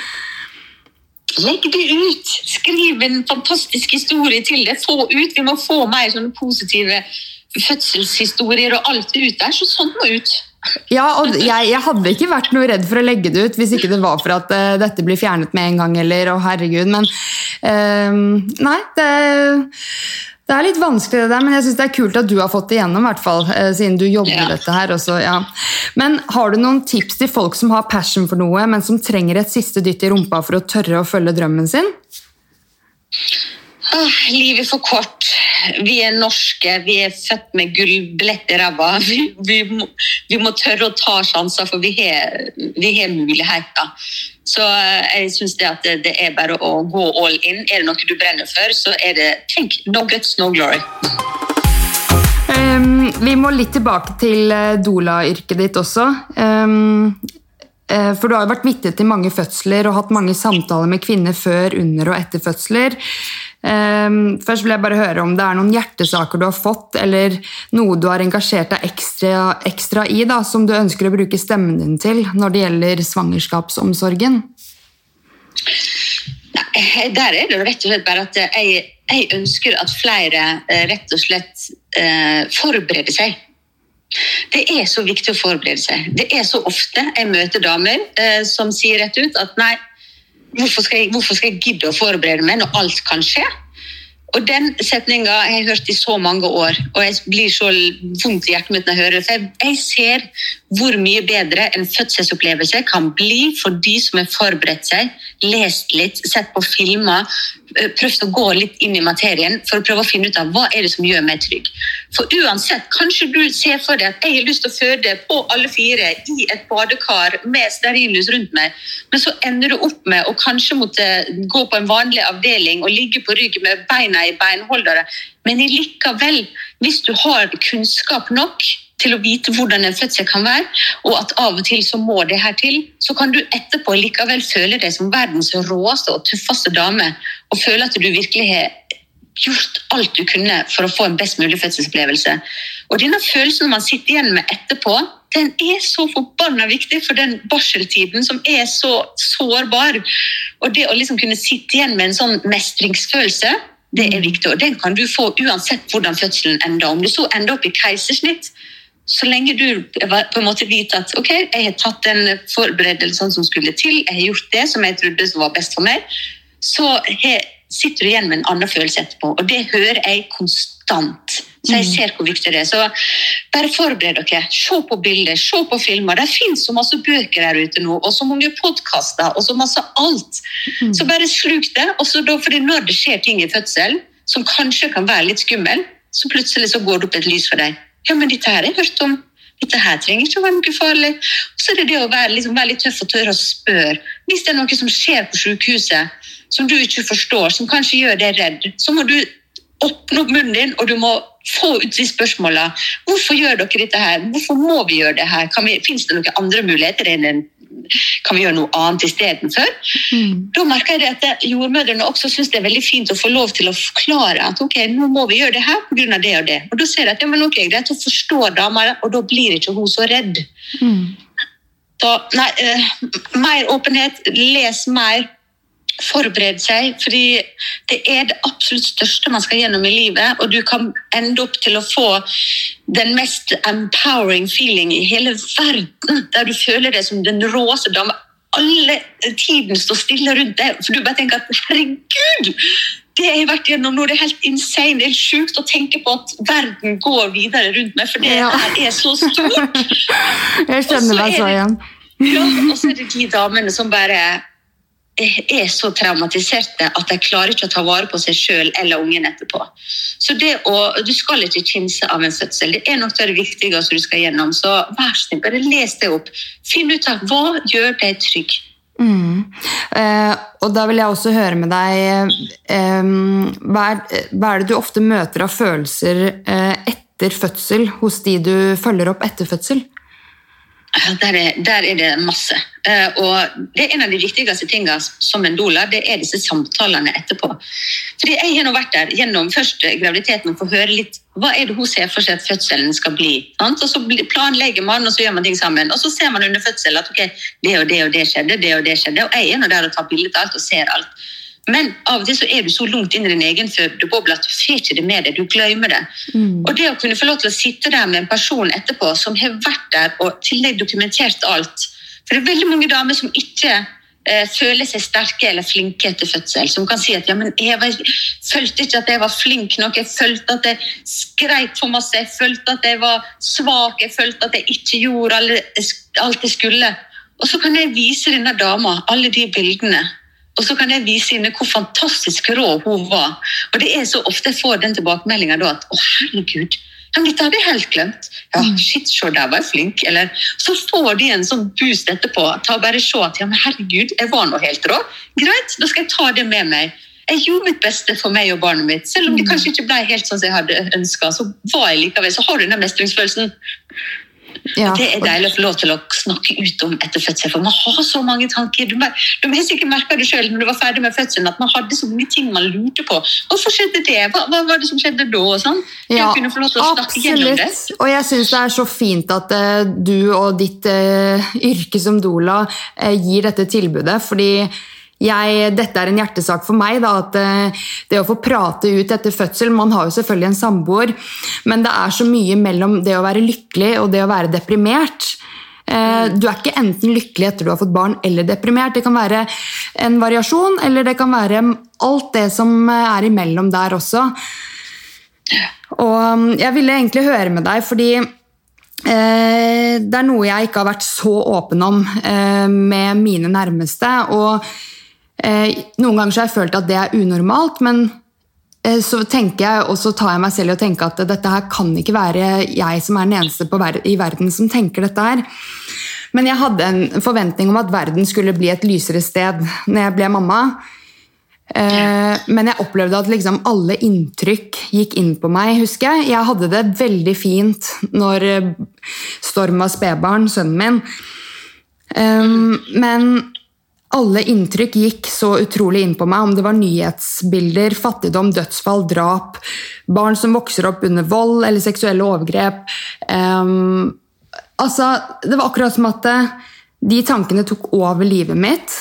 Legg det ut! Skriv en fantastisk historie til det. Få ut! Vi må få mer sånne positive fødselshistorier og alt ut der. Så sånn må ut. Ja, og jeg, jeg, hadde ikke vært noe redd for å legge det ut hvis ikke det var for at uh, dette blir fjernet med en gang. eller, å herregud, Men uh, nei, det det er litt vanskelig, det der, men jeg synes det er kult at du har fått det igjennom. hvert fall, eh, siden du jobber med dette her også, ja. Men har du noen tips til folk som har passion for noe, men som trenger et siste dytt i rumpa for å tørre å følge drømmen sin? Ah, livet er for kort. Vi er norske. Vi er født med gullbillett i ræva. Vi, vi, vi, må tørre å ta sjanser, for vi har, muligheter. Så eh, jeg syns det at det er bare å gå all in. Er det noe du brenner for, så er det tenk no guts, no glory. Um, vi må litt tilbake til eh, doula-yrket ditt også. Um, for du har jo vært vitne til mange fødsler og hatt mange samtaler med kvinner før, under og etter fødsler. Um, først vil jeg bare høre om det er noen hjertesaker du har fått, eller noe du har engasjert deg ekstra, ekstra i, da, som du ønsker å bruke stemmen din til når det gjelder svangerskapsomsorgen? Nei, der er det rett og slett bare at jeg, jeg ønsker at flere eh, rett og slett uh, forbereder seg. Det er så viktig å forberede seg. Det er så ofte jeg møter damer eh, som sier rett ut at nei, Hvorfor skal, jeg, hvorfor skal jeg gidde å forberede meg når alt kan skje? Og Den setninga har jeg hørt i så mange år, og jeg blir så vondt i hjertet mitt når jeg hører det. For jeg ser hvor mye bedre en fødselsopplevelse kan bli for de som har forberedt seg, lest litt, sett på filmer, Eh, prøvd å gå litt inn i materien for å prøve å finne ut av hva er det som gjør meg trygg. For uansett, kanskje du ser for deg at jeg har lyst til å føde på alle fire i et badekar med stearinlys rundt meg, men så ender du opp med å kanskje måtte gå på en vanlig avdeling og ligge på rygg med beina i beinholdere. Men likevel, hvis du har kunnskap nok til å vite hvordan en fødsel kan være, og at av og til så må det her til, så kan du etterpå likevel føle deg som verdens råeste og tøffeste dame, og føle at du virkelig har gjort alt du kunne for å få en best mulig fødselsopplevelse. Og denne følelsen man sitter igjen med etterpå, den er så forbanna viktig for den barseltiden som er så sårbar. Og det å liksom kunne sitte igjen med en sånn mestringsfølelse, det er viktig. Og den kan du få uansett hvordan fødselen ender. Om du så ender opp i keisersnitt, så lenge du på en måte vet at ok, jeg har tatt den forberedelsen som skulle til, jeg har gjort det som jeg trodde var best for meg, så sitter du igjen med en annen følelse etterpå. Og det hører jeg konstant. Så jeg mm. ser hvor viktig det er. Så bare forbered dere. Se på bilder, se på filmer. Det finnes så masse bøker der ute nå, og så mange podkaster, og så masse alt. Mm. Så bare sluk det. Og så da, fordi når det skjer ting i fødselen som kanskje kan være litt skummel, så plutselig så går det opp et lys for deg. Ja, men dette her har jeg hørt om. Dette her trenger ikke å være noe farlig. Og så er det det å være, liksom, være litt tøff og tørre å spørre. Hvis det er noe som skjer på sykehuset som du ikke forstår, som kanskje gjør deg redd, så må du åpne opp munnen din, og du må få ut de spørsmålene. Hvorfor gjør dere dette her? Hvorfor må vi gjøre det her? Fins det noen andre muligheter enn en kan vi gjøre noe annet istedenfor? Mm. Da merker jeg at jordmødrene også syns det er veldig fint å få lov til å forklare at ok, nå må vi gjøre det her pga. det og det. Og da ser jeg at ja, men ok, greit å forstå dama, og da blir ikke hun så redd. Mm. Da, nei, uh, mer åpenhet, les mer forberede seg. fordi det er det absolutt største man skal gjennom i livet. Og du kan ende opp til å få den mest empowering feeling i hele verden. Der du føler deg som den råeste dame. alle tiden står stille rundt deg. For du bare tenker at herregud! Det jeg har vært gjennom nå, det er helt insane. Det er sjukt å tenke på at verden går videre rundt meg, for det Ja. er så stort. Jeg skjønner er så igjen. Ja, og så er det de damene som bare er er så traumatiserte at de klarer ikke å ta vare på seg sjøl eller ungen etterpå. Så å, Du skal ikke kimse av en fødsel. Det er noe av det viktigste du skal gjennom. Så vær snill, bare les det opp. Finn ut av hva gjør deg trygg. Mm. Eh, og da vil jeg også høre med deg eh, hva, er, hva er det du ofte møter av følelser eh, etter fødsel hos de du følger opp etter fødsel? Der er, der er det masse. Eh, og det er En av de viktigste tingene som en doula, det er disse samtalene etterpå. Fordi Jeg har nå vært der gjennom først graviditeten og får høre litt hva er det hun ser for seg at fødselen skal bli. Og Så planlegger man, og så gjør man ting sammen. Og så ser man under fødsel at ok, det og det og det skjedde, det og det skjedde. Og jeg er nå der og tar bilde av alt og ser alt. Men av og til så er du så langt inn i din egen fødeboble at du får ikke det med deg. Du glemmer det. Og det å kunne få lov til å sitte der med en person etterpå som har vært der og til deg dokumentert alt For det er veldig mange damer som ikke eh, føler seg sterke eller flinke etter fødsel. Som kan si at ja, men jeg var, følte ikke at jeg var flink nok, jeg følte at jeg skreik for masse, jeg følte at jeg var svak, jeg følte at jeg ikke gjorde alt jeg skulle. Og så kan jeg vise denne dama alle de bildene. Og så kan jeg vise henne hvor fantastisk rå hun var. Og det er så ofte jeg får den tilbakemeldinga da at å herregud, ja, dette hadde jeg helt glemt. Ja, shit, se, der var jeg flink. Eller så får de en sånn boost etterpå. Ta bare se at ja, men herregud, jeg var nå helt rå. Greit, da skal jeg ta det med meg. Jeg gjorde mitt beste for meg og barnet mitt. Selv om det kanskje ikke ble helt sånn som jeg hadde ønska, så var jeg likevel, så har du den mestringsfølelsen. Ja, Det er deilig å få lov til å snakke ut om etter fødsel, for man har så mange tanker. Du, du har sikkert merka det sjøl når du var ferdig med fødselen, at man hadde så mye ting man lurte på. Hvorfor skjedde det? Hva, hva var det som skjedde da? Og sånn. Ja, kunne få lov til å snakke gjennom det. Og jeg syns det er så fint at uh, du og ditt uh, yrke som doula uh, gir dette tilbudet. fordi jeg, dette er en hjertesak for meg. Da, at eh, Det å få prate ut etter fødsel Man har jo selvfølgelig en samboer, men det er så mye mellom det å være lykkelig og det å være deprimert. Eh, Du er ikke enten lykkelig etter du har fått barn eller deprimert. Det kan være en variasjon, eller det kan være alt det som er imellom der også. Og um, jeg ville egentlig høre med deg, fordi eh, det er noe jeg ikke har vært så åpen om med mine nærmeste. Og noen ganger har jeg følt at det er unormalt, men eh, så tenker jeg, og så tar jeg meg selv i å tenke at dette her kan ikke være jeg som er den eneste ver i verden som tenker dette her. Men jeg hadde en forventning om at verden skulle bli et lysere sted når jeg ble mamma. Eh, Men jeg opplevde at liksom alle inntrykk gikk inn på meg. husker Jeg Jeg hadde det veldig fint når eh, Storm var spedbarn, sønnen min. Um, Men alle inntrykk gikk så utrolig inn på meg. Om det var nyhetsbilder, fattigdom, dødsfall, drap, barn som vokser opp under vold eller seksuelle overgrep. Um, altså, det var akkurat som at eh, de tankene tok over livet mitt.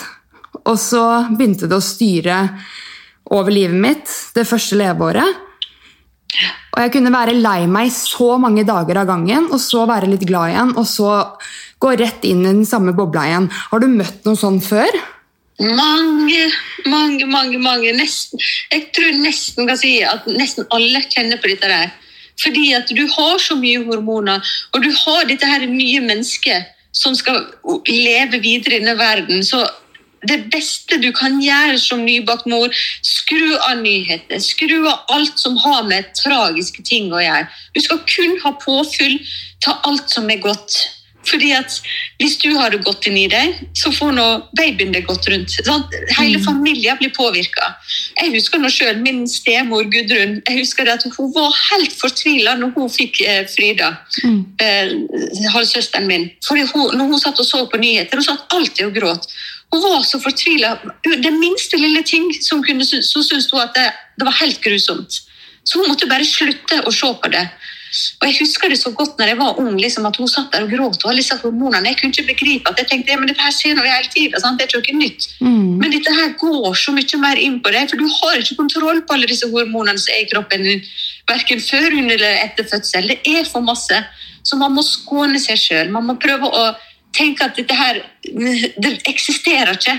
Og så begynte det å styre over livet mitt det første leveåret. Og jeg kunne være lei meg så mange dager av gangen, og så være litt glad igjen, og så gå rett inn i den samme bobla igjen. Har du møtt noe sånn før? Mange, mange, mange. mange. Nesten, jeg tror nesten kan si at nesten alle kjenner på dette der. Fordi at du har så mye hormoner, og du har dette her nye mennesket som skal leve videre i denne verden. Så det beste du kan gjøre som nybakt mor, skru av nyheter. Skru av alt som har med tragiske ting å gjøre. Du skal kun ha påfyll. Ta alt som er godt. Fordi at Hvis du har det godt inni deg, så får nå babyen det godt rundt. Sant? Hele familien blir påvirka. Jeg husker nå selv min stemor Gudrun. jeg husker at Hun var helt fortvila når hun fikk eh, Frida, eh, halvsøsteren min. Fordi hun, når hun satt og så på nyheter, hun satt alltid og gråt. Hun var så fortvila. Det minste lille ting som kunne, så syntes hun at det, det var helt grusomt. Så hun måtte bare slutte å se på det. Og Jeg husker det så godt når jeg var ung, liksom, at hun satt der og gråt. og alle disse hormonene. Jeg kunne ikke begripe at jeg tenkte ja, men dette her ser vi hele tiden, det er ikke noe nytt. Men dette her går så mye mer inn på deg, for du har ikke kontroll på alle disse hormonene som er i kroppen din, verken før, under eller etter fødsel. Det er for masse. Så man må skåne seg sjøl. Man må prøve å tenke at dette her Det eksisterer ikke.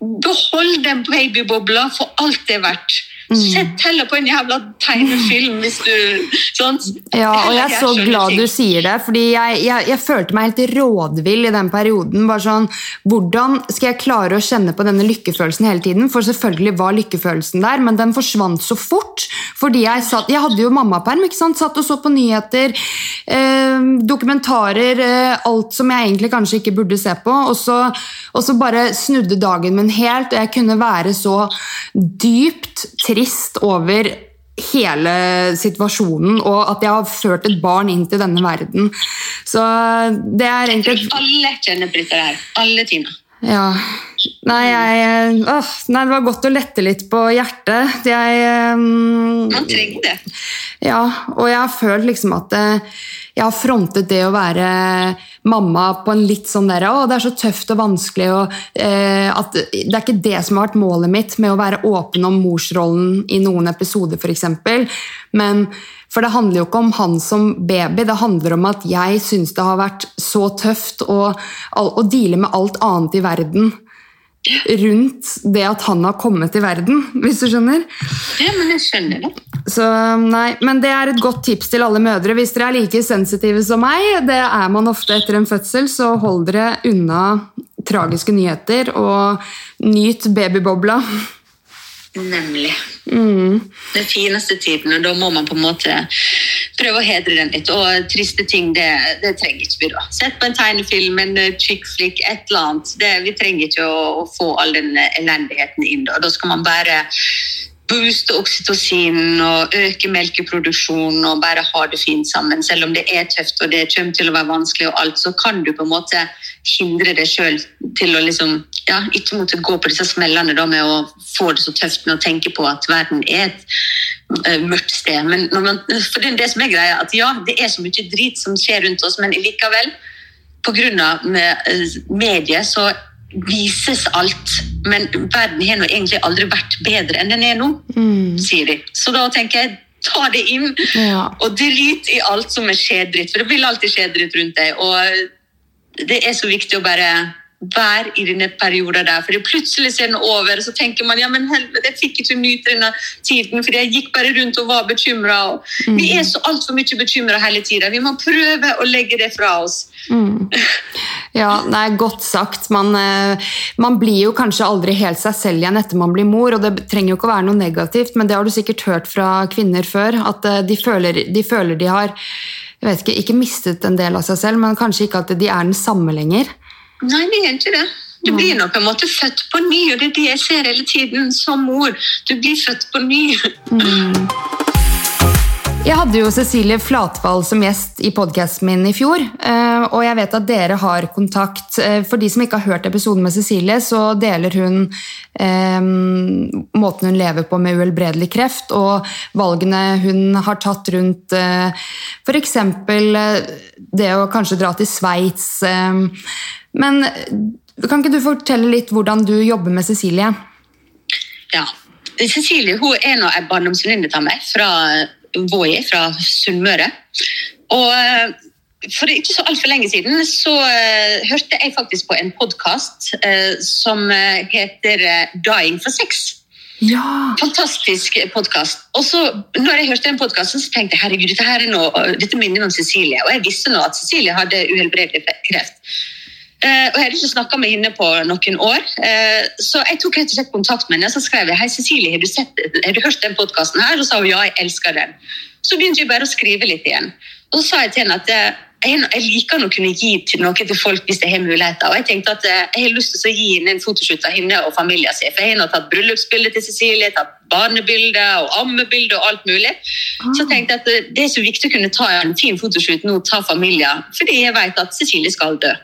Behold den babybobla for alt det er verdt. Sett heller på en jævla tegnefilm hvis du sånt. Ja, og jeg er så glad du sier det, fordi jeg, jeg, jeg følte meg helt rådvill i den perioden. Bare sånn, Hvordan skal jeg klare å kjenne på denne lykkefølelsen hele tiden? For selvfølgelig var lykkefølelsen der, men den forsvant så fort. Fordi jeg satt, jeg hadde jo mammaperm, ikke sant? satt og så på nyheter, eh, dokumentarer, eh, alt som jeg egentlig kanskje ikke burde se på. Og så, og så bare snudde dagen min helt, og jeg kunne være så dypt trist over hele situasjonen, og at jeg har ført et barn inn til denne verden. Så det er egentlig alle kjenner på dette her. Alle, timer. Ja. Nei, jeg, øh, nei, det var godt å lette litt på hjertet. Jeg øh, Man trenger det. Ja, og jeg har følt liksom at eh, jeg har frontet det å være mamma på en litt sånn der, å, det er så tøft og vanskelig, og eh, at det er ikke det som har vært målet mitt med å være åpen om morsrollen i noen episoder, eksempel. Men, for det handler jo ikke om han som baby, det handler om at jeg syns det har vært så tøft å, å deale med alt annet i verden rundt det at han har kommet til verden, hvis du skjønner. Ja, men jeg skjønner det. Så nei, Men det er et godt tips til alle mødre. Hvis dere er like sensitive som meg, det er man ofte etter en fødsel, så hold dere unna tragiske nyheter og nyt babybobla. Nemlig. Mm. Den fineste tiden, og da må man på en måte prøve å hedre den litt. Og triste ting, det, det trenger ikke vi da. Sett på en tegnefilm, en eh, chick flick, et eller annet. Det, vi trenger ikke å, å få all den eh, elendigheten inn da. Da skal man bare booste oksytocinen og øke melkeproduksjonen og bare ha det fint sammen. Selv om det er tøft og det kommer til å være vanskelig, og alt, så kan du på en måte hindre deg sjøl til å liksom, ja, ikke måtte gå på disse smellene da, med å få det så tøft med å tenke på at verden er et uh, mørkt sted. Men man, for det det som er greia, at ja, det er så mye drit som skjer rundt oss, men likevel, pga. mediet, så vises alt. Men verden har nå egentlig aldri vært bedre enn den er nå, Mm. sier de. Så da tenker jeg, ta det inn, Ja. og drit i alt som er skjedritt, for det vil alltid skjedritt rundt deg. Og det er så viktig å bare være i denne perioden der, for plutselig ser den over, og så tenker man ja, men helvete, jeg fikk ikke nyte denne tiden, fordi jeg gikk bare rundt og var bekymra. Mm. Vi er så altfor mye bekymra hele tiden. Vi må prøve å legge det fra oss. Mm. Ja, det er godt sagt. Man, eh, man blir jo kanskje aldri helt seg selv igjen etter man blir mor, og det trenger jo ikke å være noe negativt, men det har du sikkert hørt fra kvinner før, at eh, de føler de, føler de har ikke, ikke mistet en del av seg selv, men kanskje ikke at de er den samme lenger. Nei, det er ikke det. Du blir nå på en måte født på ny, og det er det jeg ser hele tiden som mor. Du blir født på ny. Jeg hadde jo Cecilie Flatvall som gjest i podkasten min i fjor. eh, Og jeg vet at dere har kontakt. Eh, For de som ikke har hørt episoden med Cecilie, så deler hun eh, måten hun lever på med uhelbredelig kreft, og valgene hun har tatt rundt eh, f.eks. det å kanskje dra til Sveits. Eh, men kan ikke du fortelle litt hvordan du jobber med Cecilie? Ja. Cecilie hun er nå en barndomsvenninne av meg fra Voi, fra Sunnmøre. Og eh, for ikke så altfor lenge siden så eh, hørte jeg faktisk på en podkast som eh, heter eh, 'Dying for sex'. Ja! Fantastisk podkast. Og så når jeg hørte den podkasten, så tenkte jeg herregud, dette, her er noe, dette minner om Cecilie. Og jeg visste nå at Cecilie hadde uhelbredelig kreft. Eh, og jeg hadde ikke snakka med henne på noen år, eh, så jeg tok rett og slett kontakt med henne. Så skrev jeg hei Cecilie, har du, sett, har du hørt den podkasten her? Og så sa hun ja, jeg elsker den. Så begynte vi bare å skrive litt igjen. Og så sa jeg til henne at jeg, liker å kunne gi til noe til folk hvis jeg har muligheter. Og jeg tenkte at eh, jeg har lyst til å gi henne en fotoshoot av henne og familien sin. For jeg har tatt bryllupsbilde til Cecilie, tatt barnebilde og ammebilde og alt mulig. Så tenkte jeg at eh, det er så viktig å kunne ta en fin fotoshoot nå, ta familien, fordi jeg vet at Cecilie skal dø.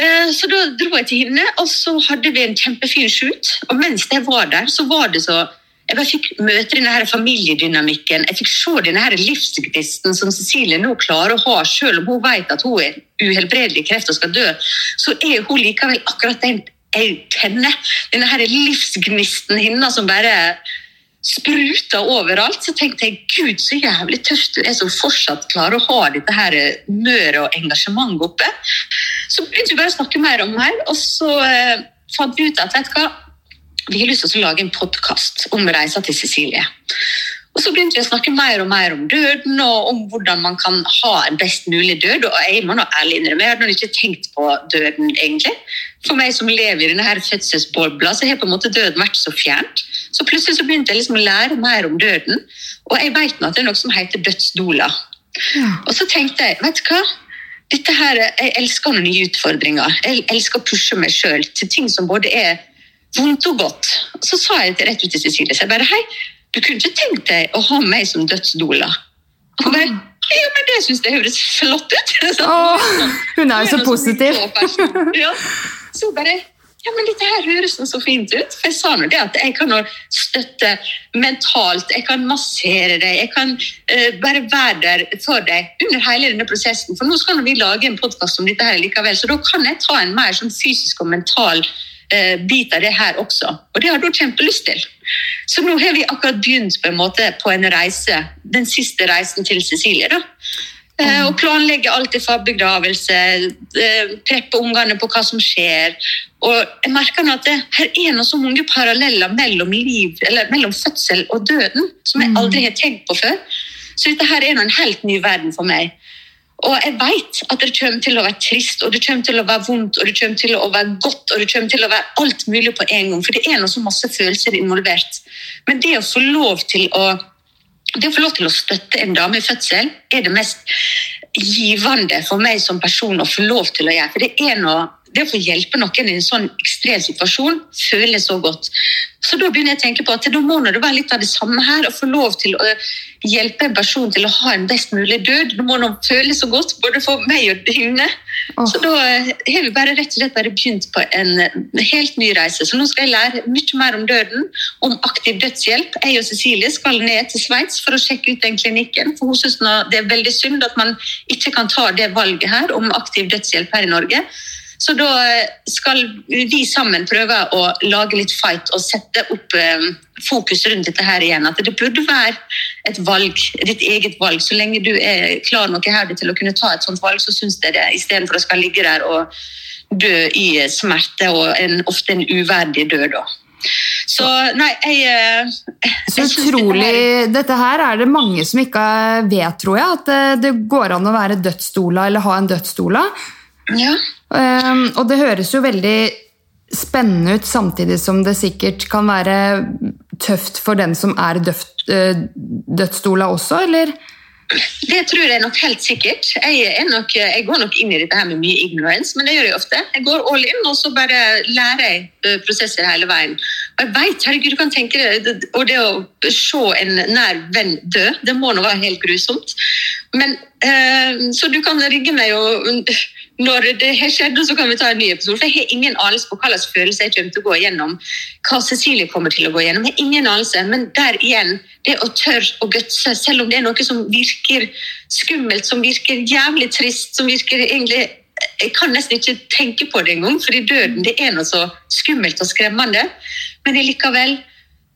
Eh, Så da dro jeg til henne, og så hadde vi en kjempefin shoot. Og mens jeg var der, så var det så Jeg bare fikk møte denne her familiedynamikken. Jeg fikk se denne her livsgnisten som Cecilie nå klarer å ha, selv om hun vet at hun er uhelbredelig kreft og skal dø. Så er hun likevel akkurat den jeg kjenner. Denne her livsgnisten hennes som bare spruta overalt. Så tenkte jeg gud, så jævlig tøft du er som fortsatt klarer å ha dette her møret og engasjementet oppe. Så begynte vi bare å snakke mer om mer, og så eh, fant vi ut at vet du hva, vi har lyst til å lage en podkast om reisa til Sicilie. Og så begynte vi å snakke mer og mer om døden og om hvordan man kan ha en best mulig død. Og jeg må nå ærlig innrømme, jeg hadde ikke tenkt på døden, egentlig. For meg som lever i denne fødselsbobla, så har på en måte døden vært så fjernt. Så plutselig så begynte jeg liksom å lære mer om døden, og jeg vet nå at det er noe som heter dødsdola. Ja. Og så tenkte jeg, vet du hva? Dette her, Jeg elsker noen nye utfordringer. Jeg elsker å pushe meg sjøl til ting som både er vondt og godt. Så sa jeg til rett ut til Cecilie så jeg bare, hei, du kunne ikke tenkt deg å ha meg som dødsdoula? Og hun bare, ja, men det syns jeg høres flott ut. Så- Åh, hun er jo så positiv. blir så person. Ja. Så bare ja, men dette her høres så fint ut. For jeg sa nå det at jeg kan støtte mentalt, jeg kan massere deg, jeg kan uh, bare være der for deg under hele denne prosessen. For nå skal vi lage en podkast om dette her likevel, så da kan jeg ta en mer sånn fysisk og mental uh, bit av det her også. Og det har jeg kjempelyst til. Så nå har vi akkurat begynt på en måte på en reise, den siste reisen til Cecilie. da. Eh, Og planlegge alt fra begravelse, eh, preppe ungene på hva som skjer. Og jeg merker nå at det, her er noe så mange paralleller mellom, liv, eller mellom fødsel og døden som jeg Mm. aldri har tenkt på før. Så dette her er nå en helt ny verden for meg. Og jeg vet at det kommer til å være trist, og det kommer til å være vondt, og det kommer til å være godt, og det kommer til å være alt mulig på en gang. For det er nå så masse følelser involvert. Men det å få lov til å det å få lov til å støtte en dame i fødsel er det mest givende for meg som person å få lov til å gjøre. For det er noe, det å få hjelpe noen i en sånn ekstrem situasjon føles så godt. Så da begynner jeg å tenke på at da må det være litt av det samme her. Å få lov til å hjelpe en person til å ha en best mulig død. Det må nå føles så godt, både for meg og henne. Oh. Så da eh, har vi bare rett og slett bare begynt på en eh, helt ny reise. Så nå skal jeg lære mye mer om døden, om aktiv dødshjelp. Jeg og Cecilie skal ned til Sveits for å sjekke ut den klinikken. For hun synes det er veldig synd at man ikke kan ta det valget her om aktiv dødshjelp her i Norge. Så da eh, skal vi sammen prøve å lage litt fight og sette opp eh, fokus rundt dette her igjen. At det burde være et valg, ditt eget valg. Så lenge du er klar nok i til å kunne ta et sånt valg, så syns jeg det, istedenfor å skal ligge der og dø i smerte og en, ofte en uverdig død. Da. Så nei, jeg, jeg Så utrolig dette Dette her er det mange som ikke vet, tror jeg. At eh, det går an å være dødsdoula eller ha en dødsdoula. Ja. Um, og det høres jo veldig spennende ut, samtidig som det sikkert kan være tøft for den som er eh, dødsdoula også, eller? Det tror jeg nok helt sikkert. Jeg, nok, jeg går nok inn i dette her med mye ignorance, men det gjør jeg ofte. Jeg går all in, og så bare lærer jeg eh, prosesser hele veien. Og jeg vet, herregud, du kan tenke deg, Og det å se en nær venn dø, det må nå være helt grusomt. Men, eh, så du kan rigge meg og når det har skjedd, så kan vi ta en ny episode. For jeg har ingen anelse på hva slags følelse jeg kommer til å gå gjennom. Hva Cecilie kommer til å gå gjennom. Jeg har ingen anelse, men der igjen, det å tørre å gutse, selv om det er noe som virker skummelt, som virker jævlig trist, som virker egentlig Jeg kan nesten ikke tenke på det engang, fordi døden det er noe så skummelt og skremmende. Men likevel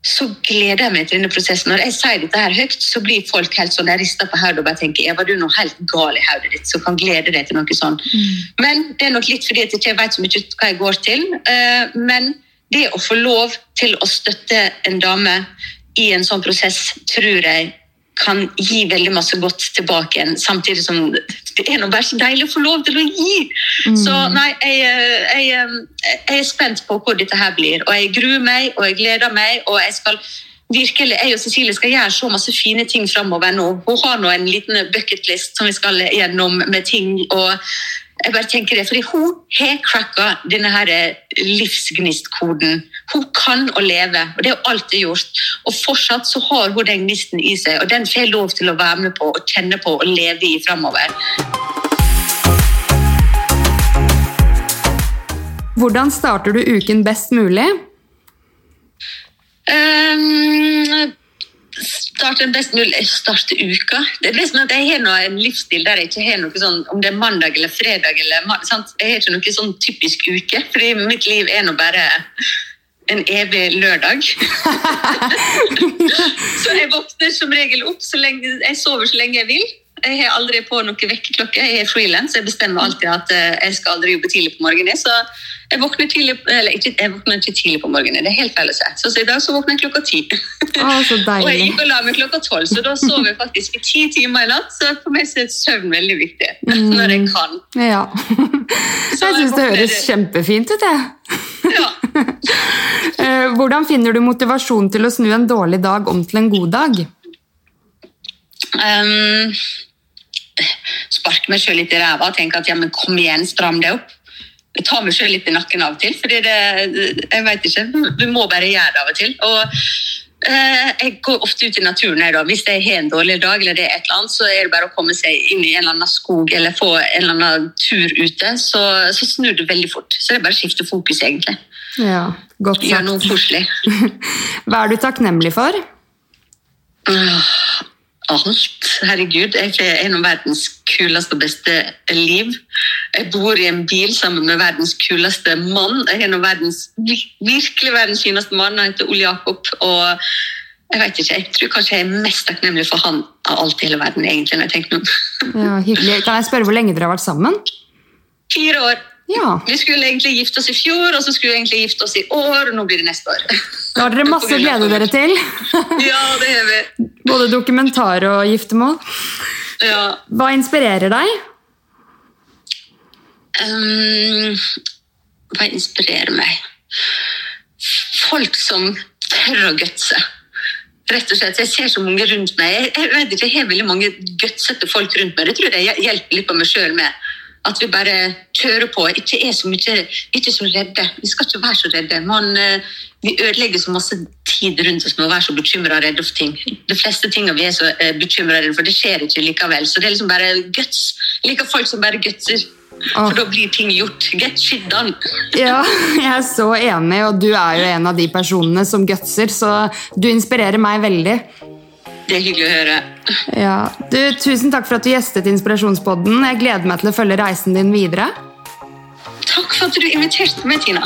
så gleder jeg meg til denne prosessen. Når jeg sier dette her høyt, så blir folk helt sånn, jeg rister på hodet og bare tenker Eva, du er noe helt gal i hodet ditt som kan glede deg til noe sånt. Men det er nok litt fordi jeg ikke vet så mye hva jeg går til. eh, Men det å få lov til å støtte en dame i en sånn prosess, tror jeg kan gi veldig masse godt tilbake igjen, samtidig som det er noe bare så deilig å få lov til å gi. Så nei, jeg, eh, jeg, eh, jeg er spent på hvor dette her blir, og jeg gruer meg, og jeg gleder meg, og jeg skal virkelig, jeg og Cecilie skal gjøre så masse fine ting fremover nå. Hun har nå en liten bucketlist som vi skal gjennom med ting, og jeg bare tenker det, fordi hun har cracka denne her livsgnistkoden. Hun kan å leve, og det har alltid gjort. Og fortsatt så har hun den gnisten i seg, og den får jeg lov til å være med på og kjenne på og leve i fremover. Hvordan starter du uken best mulig? Um, starte best mulig starte uka. Det er liksom at Jeg har noe, en livsstil der jeg ikke har noe sånn om det er mandag eller fredag. eller sant? Jeg har ikke noe sånn typisk uke, fordi mitt liv er nå bare en evig lørdag. så jeg våkner som regel opp så lenge jeg sover så lenge jeg vil. Jeg har aldri på noen vekkerklokke. Jeg er frilans. Jeg bestemmer alltid at eh, jeg skal aldri jobbe tidlig på morgenen. Så jeg våkner, tidlig, eller ikke, jeg våkner ikke tidlig på morgenen. Det er helt feil å si. Så, så I dag så våkner jeg klokka ti. Ah, og jeg gikk og la meg klokka tolv, så da sover jeg faktisk i ti timer i natt. Så for meg er søvn veldig viktig når jeg kan. Ja. Jeg syns det høres kjempefint ut, jeg. Ja. Eh, Hvordan finner du motivasjon til å snu en dårlig dag om til en god dag? Um, sparke meg sjøl litt i ræva og tenke at ja, men kom igjen, stram deg opp. Jeg tar meg sjøl litt i nakken av og til, det Jeg vet ikke. Du må bare gjøre det av og til. Og uh, jeg går ofte ut i naturen. Jeg, da. Hvis jeg har en dårlig dag, eller det er et eller annet, så er det bare å komme seg inn i en eller annen skog eller få en eller annen tur ute, så, så snur det veldig fort. Så det er bare å skifte fokus, egentlig. Ja, Godt Gjøre noe sagt. koselig. Hva er du takknemlig for? Åh, Alt. Herregud, jeg har en av verdens kuleste og beste liv. Jeg bor i en bil sammen med verdens kuleste mann. Jeg har en av verdens, virkelig verdens fineste mann. Han heter Ole Jakob. Og jeg vet ikke, jeg tror kanskje jeg er mest takknemlig for han av alt i hele verden. egentlig, når jeg tenker om. Ja, hyggelig. Kan jeg spørre hvor lenge dere har vært sammen? Fire år. Ja, Vi skulle egentlig gifte oss i fjor, og så skulle vi egentlig gifte oss i år, og nå blir det neste år. Da har dere masse å glede dere til. Ja, det har vi. Både dokumentar og giftermål. Ja. Hva inspirerer deg? Um, hva inspirerer meg? Folk som tør å gutse. Rett og slett, Jeg ser så mange rundt meg. Jeg, jeg vet ikke, jeg har veldig mange gutsete folk rundt meg. Det tror jeg hjelper litt på meg sjøl med. At vi bare kjører på. Ikke er så mye, ikke så redde. Vi skal ikke være så redde. Man, eh, vi ødelegger så masse tid rundt oss med å være så bekymra og redde for ting. De fleste tingene vi er så uh, bekymra for, det skjer ikke likevel. Så det er liksom bare guts. Jeg liker folk som bare gutser. For da blir ting gjort. Get shit done. Ja, jeg er så enig, og du er jo en av de personene som gutser, så du inspirerer meg veldig. Det er hyggelig å høre. Ja. Du, tusen takk for at du gjestet Inspirasjonspodden. Jeg gleder meg til å følge reisen din videre. Takk for at du inviterte meg, Tina.